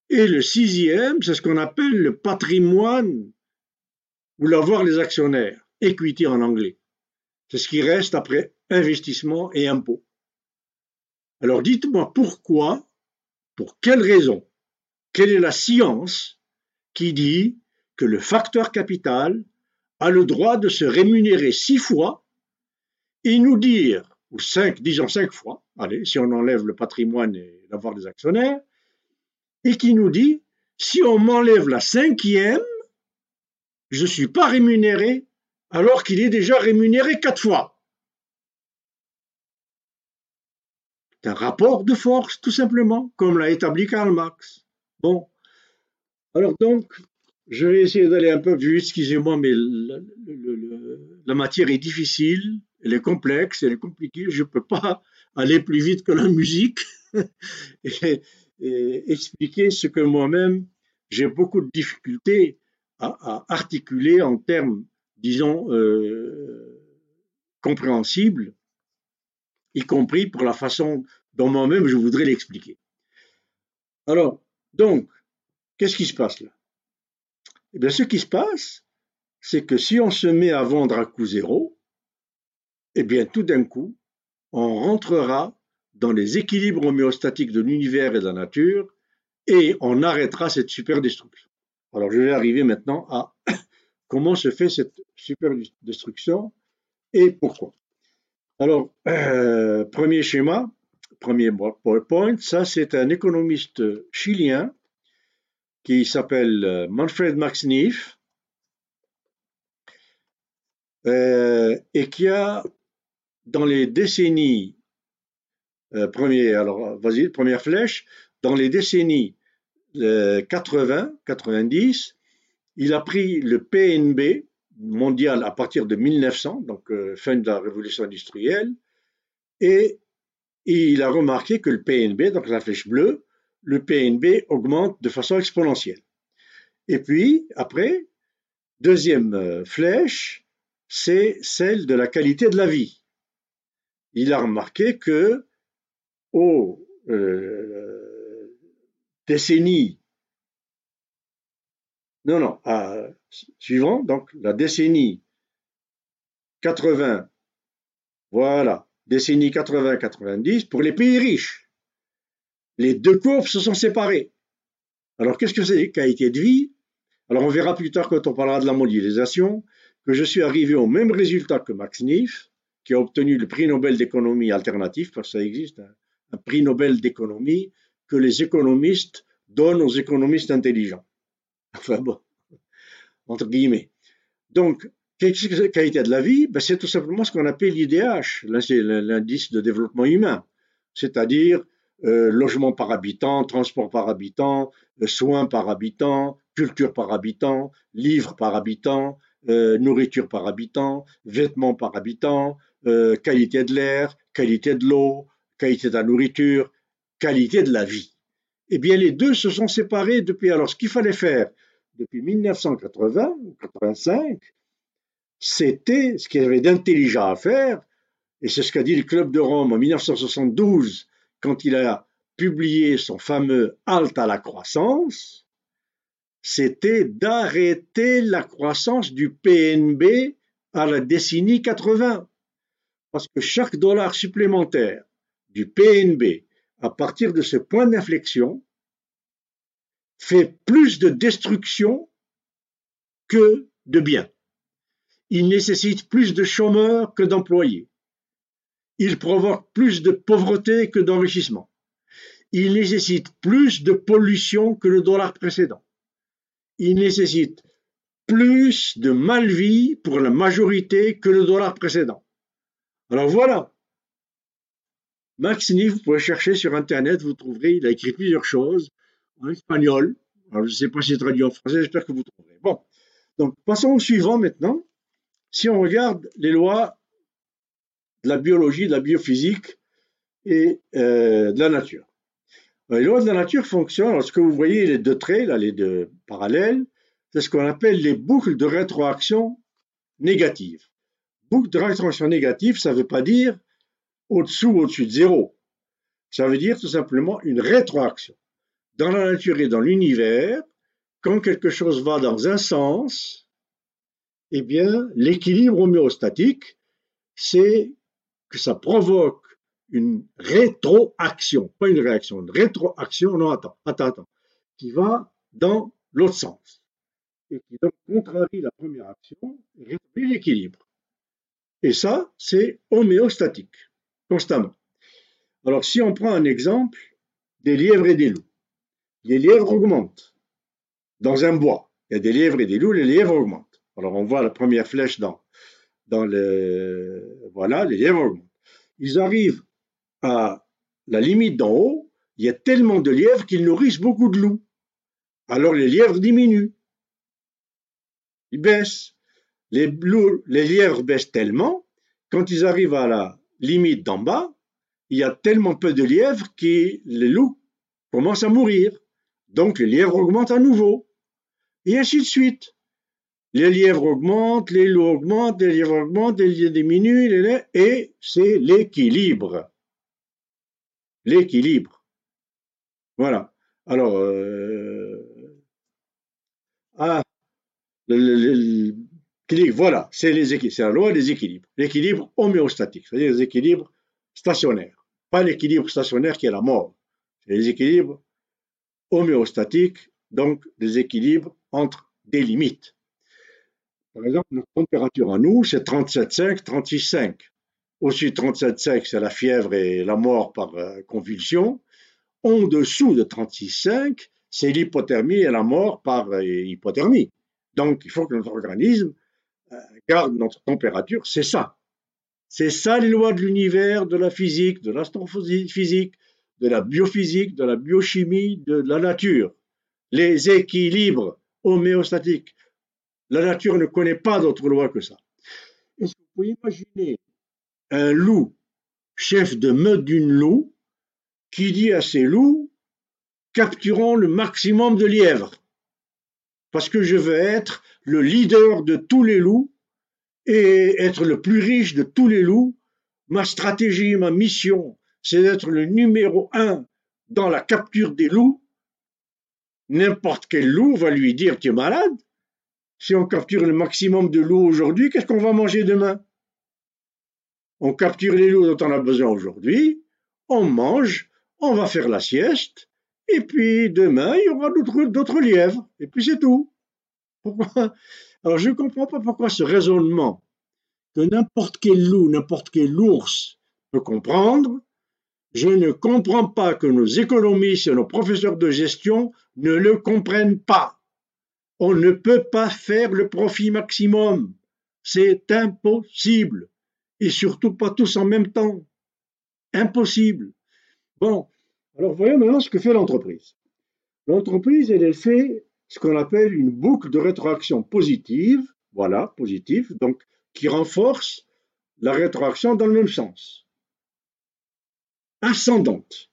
Speaker 2: Et le sixième, c'est ce qu'on appelle le patrimoine ou l'avoir des actionnaires, equity en anglais. C'est ce qui reste après investissement et impôt. Alors dites-moi pourquoi pour quelle raison? Quelle est la science qui dit que le facteur capital a le droit de se rémunérer six fois et nous dire, ou cinq, disons cinq fois, allez, si on enlève le patrimoine et l'avoir des actionnaires, et qui nous dit, si on m'enlève la cinquième, je ne suis pas rémunéré alors qu'il est déjà rémunéré quatre fois. Un rapport de force, tout simplement, comme l'a établi Karl Marx. Bon. Alors donc, je vais essayer d'aller un peu vite, excusez-moi, mais la, matière est difficile, elle est complexe, elle est compliquée, je ne peux pas aller plus vite que la musique et, expliquer ce que moi-même, j'ai beaucoup de difficultés à, articuler en termes, disons, euh, compréhensibles y compris pour la façon dont moi-même je voudrais l'expliquer. Alors, donc, qu'est-ce qui se passe là? Eh bien, ce qui se passe, c'est que si on se met à vendre à coût zéro, eh bien, tout d'un coup, on rentrera dans les équilibres homéostatiques de l'univers et de la nature et on arrêtera cette super destruction. Alors, je vais arriver maintenant à comment se fait cette super destruction et pourquoi. Alors, euh, premier schéma, premier PowerPoint, ça c'est un économiste chilien qui s'appelle euh, Manfred Max Neef euh, et qui a, dans les décennies alors vas-y, première flèche, dans les décennies 80-90, il a pris le PNB mondial à partir de 1900, donc euh, fin de la révolution industrielle, et il a remarqué que le PNB, donc la flèche bleue, le PNB augmente de façon exponentielle. Et puis, après, deuxième euh, flèche, c'est celle de la qualité de la vie. Il a remarqué que aux euh, décennies, non, non, suivant, donc la décennie 80, voilà, décennie 80-90, pour les pays riches, les deux courbes se sont séparées. Alors, qu'est-ce que c'est qualité de vie? Alors, on verra plus tard quand on parlera de la mondialisation que je suis arrivé au même résultat que Max Neef, qui a obtenu le prix Nobel d'économie alternative, parce que ça existe, hein, un prix Nobel d'économie que les économistes donnent aux économistes intelligents. Enfin bon, entre guillemets. Donc, qu'est-ce que qualité de la vie? Ben, C'est tout simplement ce qu'on appelle l'IDH, l'indice de développement humain, c'est-à-dire euh, logement par habitant, transport par habitant, euh, soins par habitant, culture par habitant, livres par habitant, euh, nourriture par habitant, vêtements par habitant, qualité de l'air, qualité de l'eau, qualité de la nourriture, qualité de la vie. Eh bien, les deux se sont séparés depuis. Alors, ce qu'il fallait faire depuis 1980 ou 85, c'était ce qu'il y avait d'intelligent à faire, et c'est ce qu'a dit le Club de Rome en 1972 quand il a publié son fameux Halte à la croissance, c'était d'arrêter la croissance du PNB à la décennie 80. Parce que chaque dollar supplémentaire du PNB à partir de ce point d'inflexion fait plus de destruction que de bien. Il nécessite plus de chômeurs que d'employés. Il provoque plus de pauvreté que d'enrichissement. Il nécessite plus de pollution que le dollar précédent. Il nécessite plus de malvie pour la majorité que le dollar précédent. Alors voilà. Max Niff, vous pouvez chercher sur Internet, vous trouverez, il a écrit plusieurs choses en espagnol. Alors, je ne sais pas si c'est traduit en français, j'espère que vous trouverez. Bon. Donc, passons au suivant maintenant. Si on regarde les lois de la biologie, de la biophysique et euh, de la nature. Les lois de la nature fonctionnent, lorsque vous voyez les deux traits, les deux parallèles, c'est ce qu'on appelle les boucles de rétroaction négative. Boucle de rétroaction négative, ça ne veut pas dire au-dessous ou au-dessus de zéro. Ça veut dire tout simplement une rétroaction. Dans la nature et dans l'univers, quand quelque chose va dans un sens, eh bien, l'équilibre homéostatique, c'est que ça provoque une rétroaction, pas une réaction, une rétroaction, non, attends, attends, attends, qui va dans l'autre sens et qui donc contrarie la première action et rétablit l'équilibre. Et ça, c'est homéostatique, constamment. Alors, si on prend un exemple des lièvres et des loups, les lièvres augmentent dans un bois. Il y a des lièvres et des loups, les lièvres augmentent. Alors, on voit la première flèche dans, le. Voilà, les lièvres augmentent. Ils arrivent à la limite d'en haut, il y a tellement de lièvres qu'ils nourrissent beaucoup de loups. Alors les lièvres diminuent. Ils baissent. Les, les lièvres baissent tellement, quand ils arrivent à la limite d'en bas, il y a tellement peu de lièvres que les loups commencent à mourir. Donc les lièvres augmentent à nouveau. Et ainsi de suite. Les lièvres augmentent, les loups augmentent, les lièvres augmentent, les lièvres diminuent, et c'est l'équilibre l'équilibre. Voilà. Alors, euh, ah, voilà, c'est la loi des équilibres. L'équilibre homéostatique, c'est-à-dire les équilibres stationnaires. Pas l'équilibre stationnaire qui est la mort. C'est les équilibres homéostatiques, donc des équilibres entre des limites. Par exemple, notre température à nous, c'est 37,5, 36,5. Au-dessus de 37,5, c'est la fièvre et la mort par euh, convulsion. En dessous de 36,5, c'est l'hypothermie et la mort par euh, hypothermie. Donc, il faut que notre organisme euh, garde notre température, c'est ça. C'est ça les lois de l'univers, de la physique, de l'astrophysique, de la biophysique, de la biochimie, de la nature. Les équilibres homéostatiques. La nature ne connaît pas d'autres lois que ça. Est-ce que vous pouvez imaginer un loup, chef de meute d'une loup, qui dit à ses loups, capturons le maximum de lièvres, parce que je veux être le leader de tous les loups et être le plus riche de tous les loups. Ma stratégie, ma mission, c'est d'être le numéro un dans la capture des loups. N'importe quel loup va lui dire Tu es malade Si on capture le maximum de loups aujourd'hui, qu'est-ce qu'on va manger demain? On capture les loups dont on a besoin aujourd'hui, on mange, on va faire la sieste, et puis demain, il y aura d'autres lièvres, et puis c'est tout. Pourquoi? Alors je ne comprends pas pourquoi ce raisonnement que n'importe quel loup, n'importe quel ours peut comprendre, je ne comprends pas que nos économistes et nos professeurs de gestion ne le comprennent pas. On ne peut pas faire le profit maximum. C'est impossible. Et surtout pas tous en même temps. Impossible. Bon, alors voyons maintenant ce que fait l'entreprise. L'entreprise, elle, elle fait ce qu'on appelle une boucle de rétroaction positive, voilà, positive, donc qui renforce la rétroaction dans le même sens. Ascendante.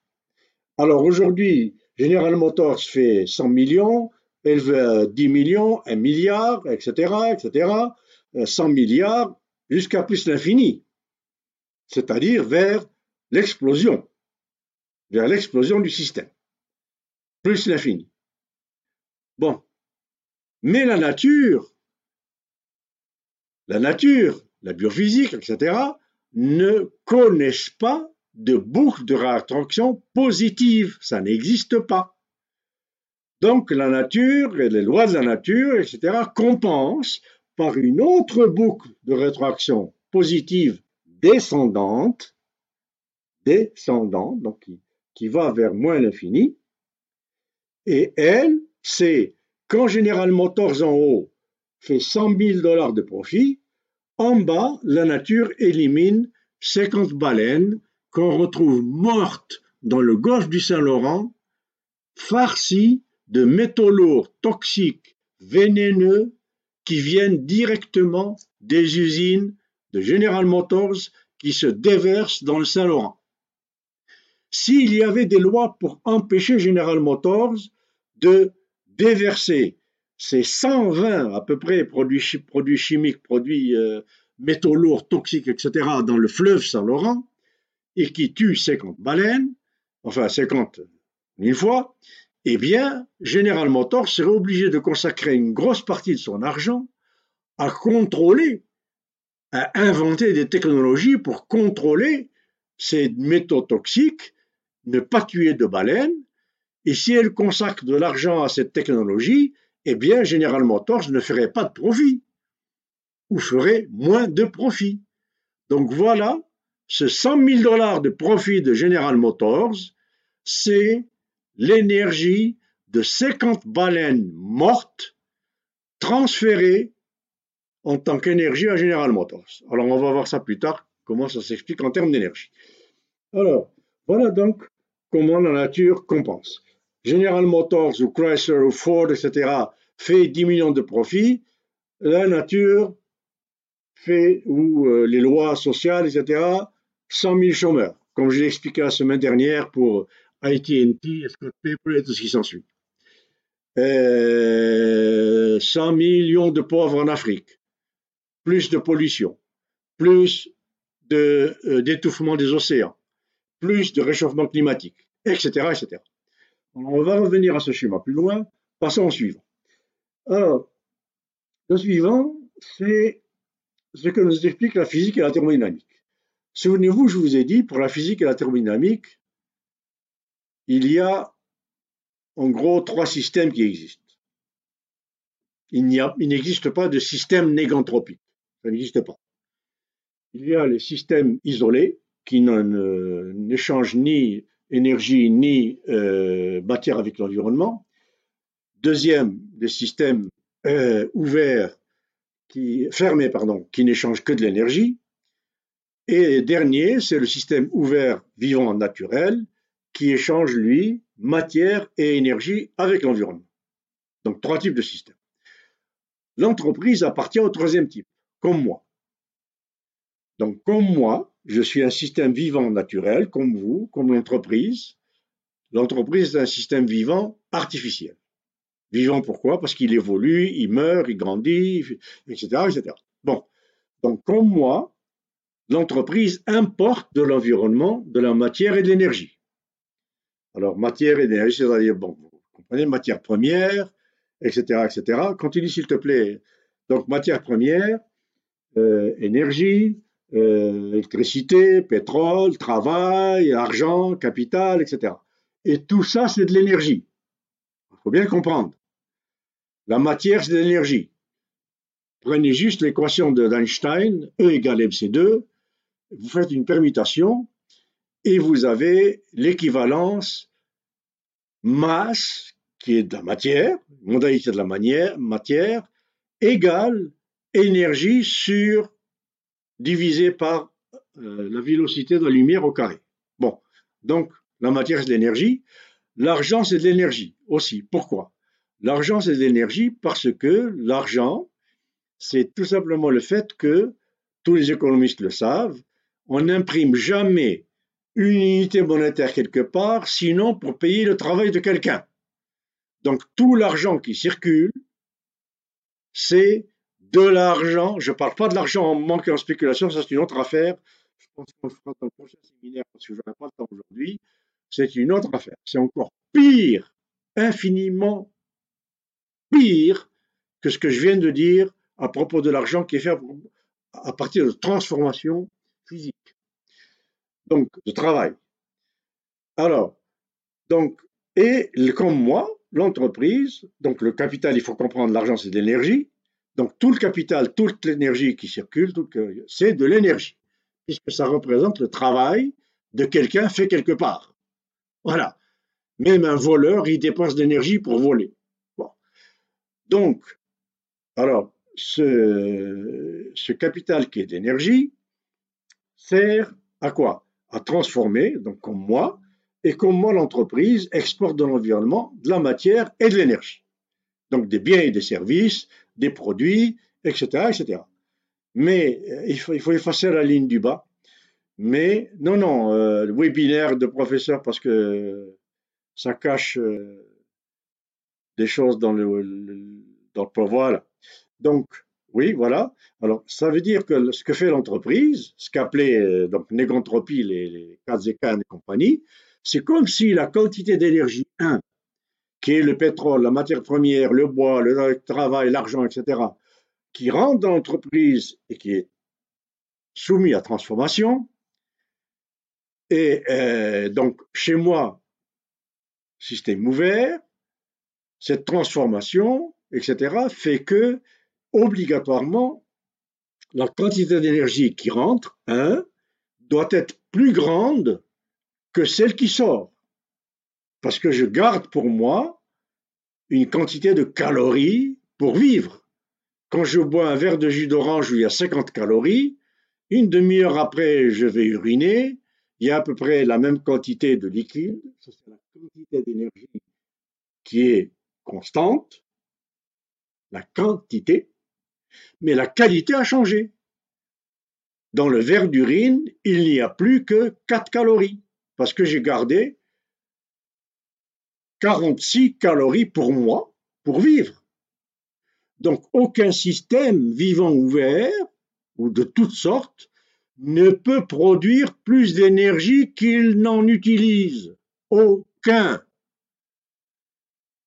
Speaker 2: Alors aujourd'hui, General Motors fait 100 millions, elle veut 10 millions, 1 milliard, etc., etc., 100 milliards, jusqu'à plus l'infini, c'est-à-dire vers l'explosion vers l'explosion du système, plus l'infini. Bon, mais la nature, la nature, la biophysique, etc., ne connaissent pas de boucle de réattraction positive, ça n'existe pas. Donc la nature et les lois de la nature, etc., compensent par une autre boucle de rétroaction positive descendante, descendante, donc qui, qui va vers moins l'infini. Et elle, c'est quand General Motors en haut fait 100 000 dollars de profit, en bas, la nature élimine 50 baleines qu'on retrouve mortes dans le golfe du Saint-Laurent, farcies de métaux lourds toxiques, vénéneux, qui viennent directement des usines de General Motors qui se déversent dans le Saint-Laurent. S'il y avait des lois pour empêcher General Motors de déverser ces 120 à peu près produits, chimiques, produits euh, métaux lourds, toxiques, etc., dans le fleuve Saint-Laurent, et qui tuent 50 baleines, enfin 50 une fois, eh bien, General Motors serait obligé de consacrer une grosse partie de son argent à contrôler, à inventer des technologies pour contrôler ces métaux toxiques ne pas tuer de baleines, et si elle consacre de l'argent à cette technologie, eh bien General Motors ne ferait pas de profit, ou ferait moins de profit. Donc voilà, ce 100 000 dollars de profit de General Motors, c'est l'énergie de 50 baleines mortes transférées en tant qu'énergie à General Motors. Alors on va voir ça plus tard, comment ça s'explique en termes d'énergie. Alors, voilà donc comment la nature compense. General Motors ou Chrysler ou Ford, etc., fait 10 millions de profits, la nature fait, ou euh, les lois sociales, etc., 100 000 chômeurs, comme je l'ai expliqué la semaine dernière pour AT&T, Scott Paper et tout ce qui s'ensuit. Euh, 100 millions de pauvres en Afrique, plus de pollution, plus euh, d'étouffement des océans, plus de réchauffement climatique, etc. etc. on va revenir à ce schéma plus loin. Passons au suivant. Alors, le suivant, c'est ce que nous explique la physique et la thermodynamique. Souvenez-vous, je vous ai dit, pour la physique et la thermodynamique, il y a en gros trois systèmes qui existent. Il n'existe pas de système négantropique. Ça n'existe pas. Il y a les systèmes isolés, qui n'échangent ni énergie ni euh, matière avec l'environnement. Deuxième, des systèmes euh, ouverts, fermés, pardon, qui n'échangent que de l'énergie. Et dernier, c'est le système ouvert vivant naturel qui échange, lui, matière et énergie avec l'environnement. Donc trois types de systèmes. L'entreprise appartient au troisième type, comme moi. Donc comme moi, je suis un système vivant naturel, comme vous, comme l'entreprise. L'entreprise est un système vivant artificiel. Vivant pourquoi? Parce qu'il évolue, il meurt, il grandit, etc., etc. Bon, donc comme moi, l'entreprise importe de l'environnement, de la matière et de l'énergie. Alors matière et énergie, c'est-à-dire, vous comprenez, matière première, etc., etc. Continue s'il te plaît. Donc matière première, euh, énergie, euh, électricité, pétrole, travail, argent, capital, etc. Et tout ça, c'est de l'énergie. Il faut bien comprendre. La matière, c'est de l'énergie. Prenez juste l'équation d'Einstein, E égale mc2, vous faites une permutation et vous avez l'équivalence masse, qui est de la matière, modalité de la matière, égale énergie sur divisé par euh, la vélocité de la lumière au carré. Bon, donc la matière c'est de l'énergie, l'argent c'est de l'énergie aussi. Pourquoi? L'argent c'est de l'énergie parce que l'argent c'est tout simplement le fait que tous les économistes le savent, on n'imprime jamais une unité monétaire quelque part, sinon pour payer le travail de quelqu'un. Donc tout l'argent qui circule, c'est de l'argent. Je ne parle pas de l'argent en manque en spéculation, ça c'est une autre affaire. Je pense qu'on le fera dans le prochain séminaire parce que je n'aurai pas le temps aujourd'hui. C'est une autre affaire. C'est encore pire, infiniment pire que ce que je viens de dire à propos de l'argent qui est fait à partir de transformation physique. Donc, de travail. Alors, donc, et comme moi, l'entreprise, donc le capital, il faut comprendre, l'argent c'est de l'énergie, donc tout le capital, toute l'énergie qui circule, c'est de l'énergie, puisque ça représente le travail de quelqu'un fait quelque part. Voilà. Même un voleur, il dépense de l'énergie pour voler. Donc, alors, ce, ce capital qui est d'énergie sert à quoi? À transformer, donc comme moi, et comme moi l'entreprise exporte de l'environnement de la matière et de l'énergie. Donc des biens et des services, des produits, etc. etc. Mais euh, il faut, il faut effacer la ligne du bas. Mais non, non, euh, le webinaire de professeur parce que ça cache euh, des choses dans le, dans le voilà. Donc, oui, voilà. Alors, ça veut dire que ce que fait l'entreprise, ce qu'appelait donc négantropie les, les Kazekan et compagnie, c'est comme si la quantité d'énergie 1 qui est le pétrole, la matière première, le bois, le travail, l'argent, etc., qui rentre dans l'entreprise et qui est soumis à transformation. Et euh, donc, chez moi, système ouvert, cette transformation, etc., fait que, obligatoirement, la quantité d'énergie qui rentre, hein, doit être plus grande que celle qui sort. Parce que je garde pour moi une quantité de calories pour vivre. Quand je bois un verre de jus d'orange où il y a 50 calories, une demi-heure après, je vais uriner, il y a à peu près la même quantité de liquide, c'est la quantité d'énergie qui est constante, la quantité, mais la qualité a changé. Dans le verre d'urine, il n'y a plus que 4 calories, parce que j'ai gardé 46 calories pour moi pour vivre. Donc aucun système vivant ouvert ou de toutes sortes ne peut produire plus d'énergie qu'il n'en utilise. Aucun.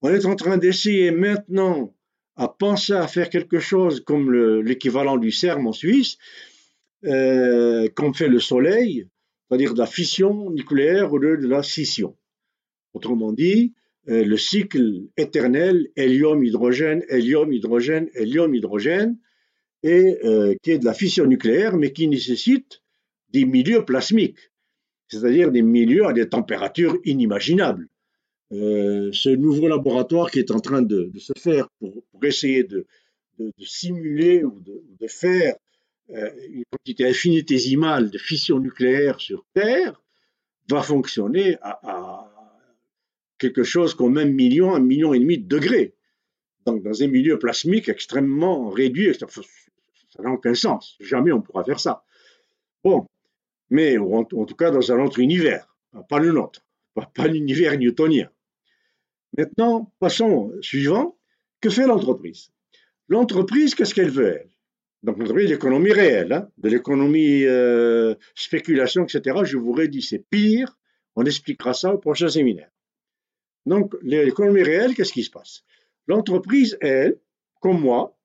Speaker 2: On est en train d'essayer maintenant à penser à faire quelque chose comme l'équivalent du CERN en Suisse, euh, comme fait le Soleil, c'est-à-dire de la fission nucléaire au lieu de la scission. Autrement dit, euh, le cycle éternel hélium-hydrogène, hélium-hydrogène, hélium-hydrogène, et euh, qui est de la fission nucléaire, mais qui nécessite des milieux plasmiques, c'est-à-dire des milieux à des températures inimaginables. Euh, ce nouveau laboratoire qui est en train de, se faire pour, essayer de, simuler ou de, faire euh, une quantité infinitésimale de fission nucléaire sur Terre va fonctionner à, quelque chose comme un million, un million et demi de degrés. Donc, dans un milieu plasmique extrêmement réduit, ça n'a aucun sens. Jamais on pourra faire ça. Bon, mais en, tout cas dans un autre univers, pas le nôtre, pas, l'univers newtonien. Maintenant, passons suivant. Que fait l'entreprise? L'entreprise, qu'est-ce qu'elle veut, elle? Donc, l'entreprise, l'économie réelle, hein, de l'économie euh, spéculation, etc. Je vous redis, c'est pire. On expliquera ça au prochain séminaire. Donc, l'économie réelle, qu'est-ce qui se passe? L'entreprise, elle, comme moi,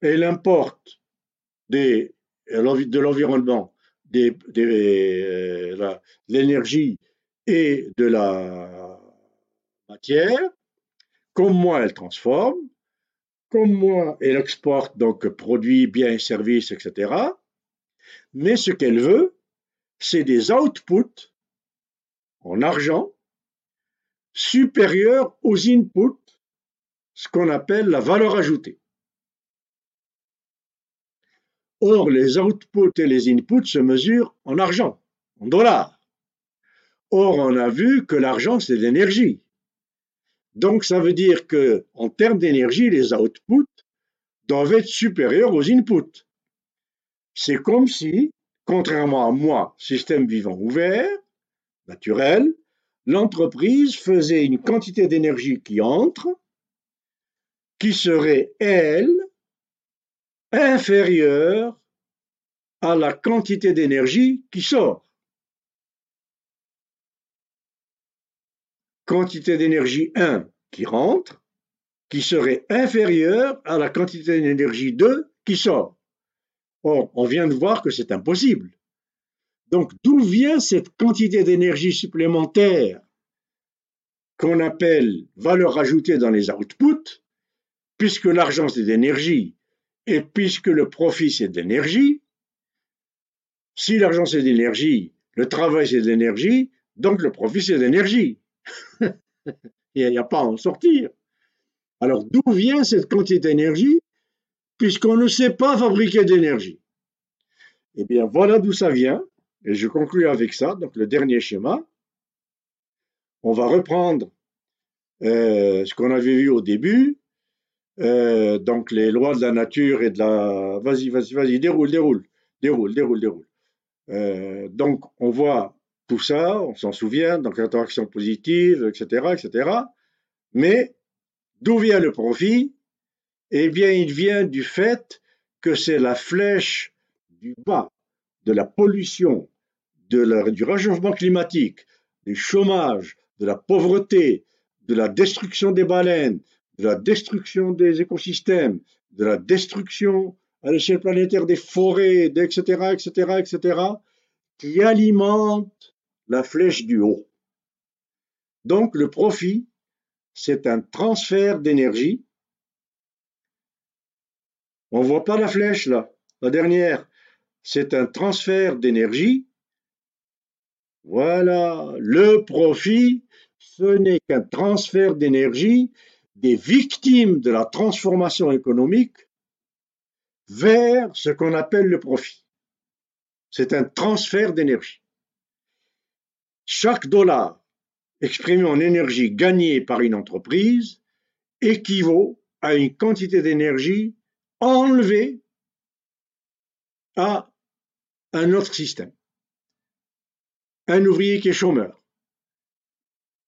Speaker 2: elle importe des, de l'environnement des, euh, l'énergie et de la matière, comme moi elle transforme, comme moi elle exporte donc produits, biens, services, etc. Mais ce qu'elle veut, c'est des outputs en argent supérieurs aux inputs, ce qu'on appelle la valeur ajoutée. Or, les outputs et les inputs se mesurent en argent, en dollars. Or, on a vu que l'argent, c'est l'énergie. Donc, ça veut dire que, en termes d'énergie, les outputs doivent être supérieurs aux inputs. C'est comme si, contrairement à moi, système vivant ouvert, naturel, l'entreprise faisait une quantité d'énergie qui entre, qui serait, elle, inférieure à la quantité d'énergie qui sort. Quantité d'énergie 1 qui rentre, qui serait inférieure à la quantité d'énergie 2 qui sort. Or, on vient de voir que c'est impossible. Donc, d'où vient cette quantité d'énergie supplémentaire qu'on appelle valeur ajoutée dans les outputs, puisque l'argent c'est d'énergie et puisque le profit, c'est de l'énergie, si l'argent, c'est de l'énergie, le travail, c'est de l'énergie, donc le profit, c'est de l'énergie. Il n'y a, pas à en sortir. Alors, d'où vient cette quantité d'énergie puisqu'on ne sait pas fabriquer d'énergie? Eh bien, voilà d'où ça vient. Et je conclue avec ça. Donc, le dernier schéma. On va reprendre euh, ce qu'on avait vu au début, euh, donc les lois de la nature et de la... Vas-y, vas-y, vas-y, déroule, déroule, déroule, déroule, déroule. Euh, donc on voit tout ça, on s'en souvient, donc l'interaction positive, etc., etc. Mais d'où vient le profit? Eh bien, il vient du fait que c'est la flèche du bas de la pollution, du réchauffement climatique, du chômage, de la pauvreté, de la destruction des baleines, de la destruction des écosystèmes, de la destruction à l'échelle planétaire des forêts, etc., etc., etc., qui alimentent la flèche du haut. Donc le profit, c'est un transfert d'énergie. On ne voit pas la flèche là, la dernière. C'est un transfert d'énergie. Voilà, le profit, ce n'est qu'un transfert d'énergie des victimes de la transformation économique vers ce qu'on appelle le profit. C'est un transfert d'énergie. Chaque dollar exprimé en énergie gagnée par une entreprise équivaut à une quantité d'énergie enlevée à un autre système. Un ouvrier qui est chômeur,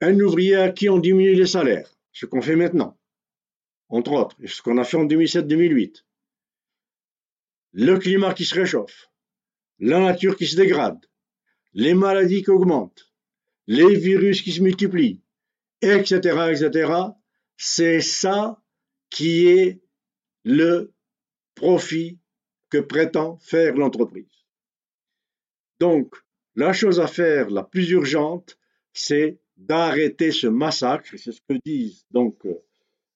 Speaker 2: un ouvrier à qui on diminue les salaires, ce qu'on fait maintenant, entre autres, ce qu'on a fait en 2007-2008. Le climat qui se réchauffe, la nature qui se dégrade, les maladies qui augmentent, les virus qui se multiplient, etc., etc., c'est ça qui est le profit que prétend faire l'entreprise. Donc, la chose à faire la plus urgente, c'est d'arrêter ce massacre, c'est ce que disent donc, euh,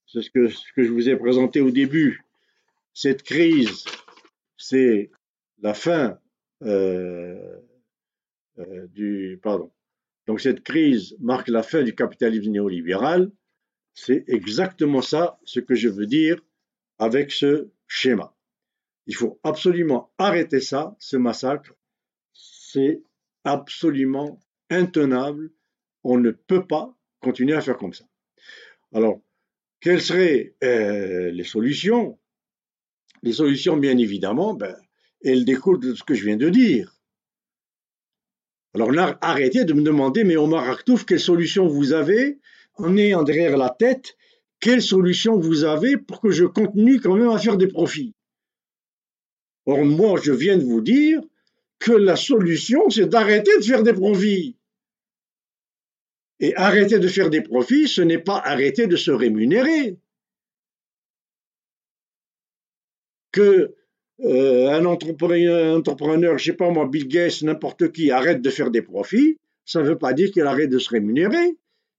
Speaker 2: c'est ce que, je vous ai présenté au début. Cette crise, c'est la fin euh, euh, du. Pardon. Donc cette crise marque la fin du capitalisme néolibéral. C'est exactement ça ce que je veux dire avec ce schéma. Il faut absolument arrêter ça, ce massacre. C'est absolument intenable. On ne peut pas continuer à faire comme ça. Alors, quelles seraient euh, les solutions? Les solutions, bien évidemment, ben, elles découlent de ce que je viens de dire. Alors arrêtez de me demander, mais Omar Aktouf, quelle solution vous avez? En ayant derrière la tête quelle solution vous avez pour que je continue quand même à faire des profits? Or, moi, je viens de vous dire que la solution, c'est d'arrêter de faire des profits. Et arrêter de faire des profits, ce n'est pas arrêter de se rémunérer. Que euh, un entrepreneur, entrepreneur, je sais pas moi, Bill Gates, n'importe qui, arrête de faire des profits, ça ne veut pas dire qu'il arrête de se rémunérer.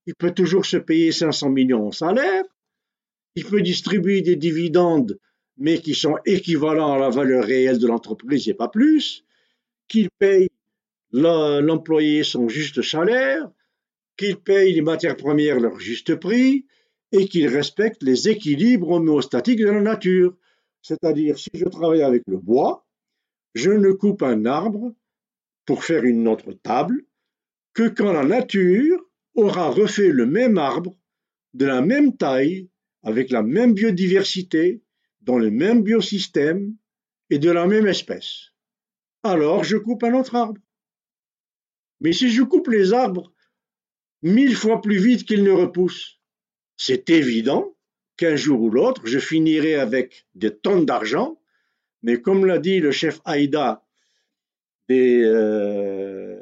Speaker 2: Il peut toujours se payer 500 millions en salaire. Il peut distribuer des dividendes, mais qui sont équivalents à la valeur réelle de l'entreprise et pas plus. Qu'il paye l'employé son juste salaire, qu'il paye les matières premières leur juste prix et qu'il respecte les équilibres homéostatiques de la nature. C'est-à-dire, si je travaille avec le bois, je ne coupe un arbre pour faire une autre table que quand la nature aura refait le même arbre de la même taille, avec la même biodiversité, dans le même biosystème et de la même espèce. Alors je coupe un autre arbre. Mais si je coupe les arbres mille fois plus vite qu'ils ne repoussent, c'est évident qu'un jour ou l'autre, je finirai avec des tonnes d'argent, mais comme l'a dit le chef Haïda des euh,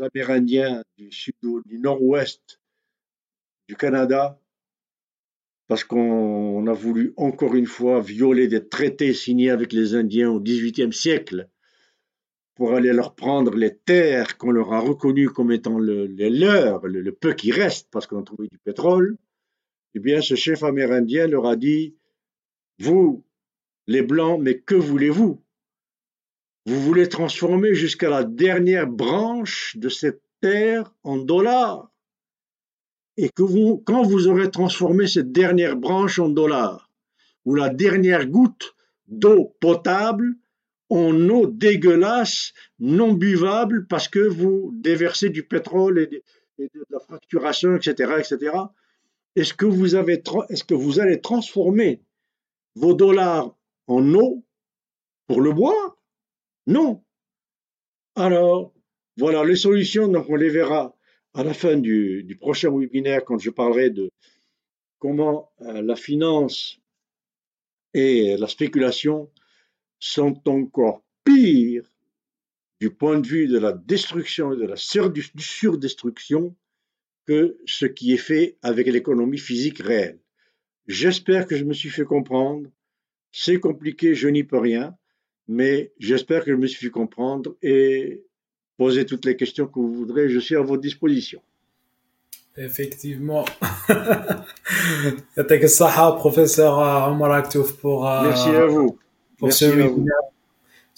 Speaker 2: Amérindiens du sud du nord-ouest du Canada, parce qu'on a voulu encore une fois violer des traités signés avec les Indiens au XVIIIe siècle pour aller leur prendre les terres qu'on leur a reconnues comme étant les leurs, le peu qui reste, parce qu'on a trouvé du pétrole eh bien, ce chef amérindien leur a dit, vous, les Blancs, mais que voulez-vous? Vous voulez transformer jusqu'à la dernière branche de cette terre en dollars. Et que quand vous aurez transformé cette dernière branche en dollars, ou la dernière goutte d'eau potable en eau dégueulasse, non buvable, parce que vous déversez du pétrole et de, la fracturation, etc., etc., est-ce que, vous avez, est-ce que vous allez transformer vos dollars en eau pour le boire Non. Alors, voilà les solutions, donc on les verra à la fin du, prochain webinaire quand je parlerai de comment euh, la finance et la spéculation sont encore pires du point de vue de la destruction et de la surdestruction que ce qui est fait avec l'économie physique réelle. J'espère que je me suis fait comprendre. C'est compliqué, je n'y peux rien, mais j'espère que je me suis fait comprendre et poser toutes les questions que vous voudrez. Je suis à votre disposition.
Speaker 1: Effectivement. professeur Omar Aktouf, pour,
Speaker 2: euh, Merci à vous.
Speaker 1: Pour Merci ce à vous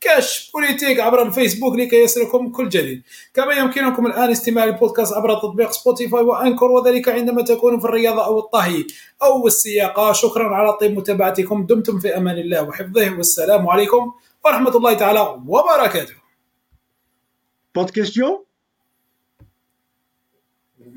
Speaker 1: كاش بوليتيك عبر الفيسبوك لكي يصلكم كل جديد. كما يمكنكم الآن استماع البودكاست عبر تطبيق سبوتيفاي وأنكر وذلك عندما تكونوا في الرياضة أو الطهي أو السياقة شكرا على طيب متابعتكم. دمتم في أمان الله وحفظه والسلام عليكم ورحمة الله تعالى وبركاته.
Speaker 2: De questions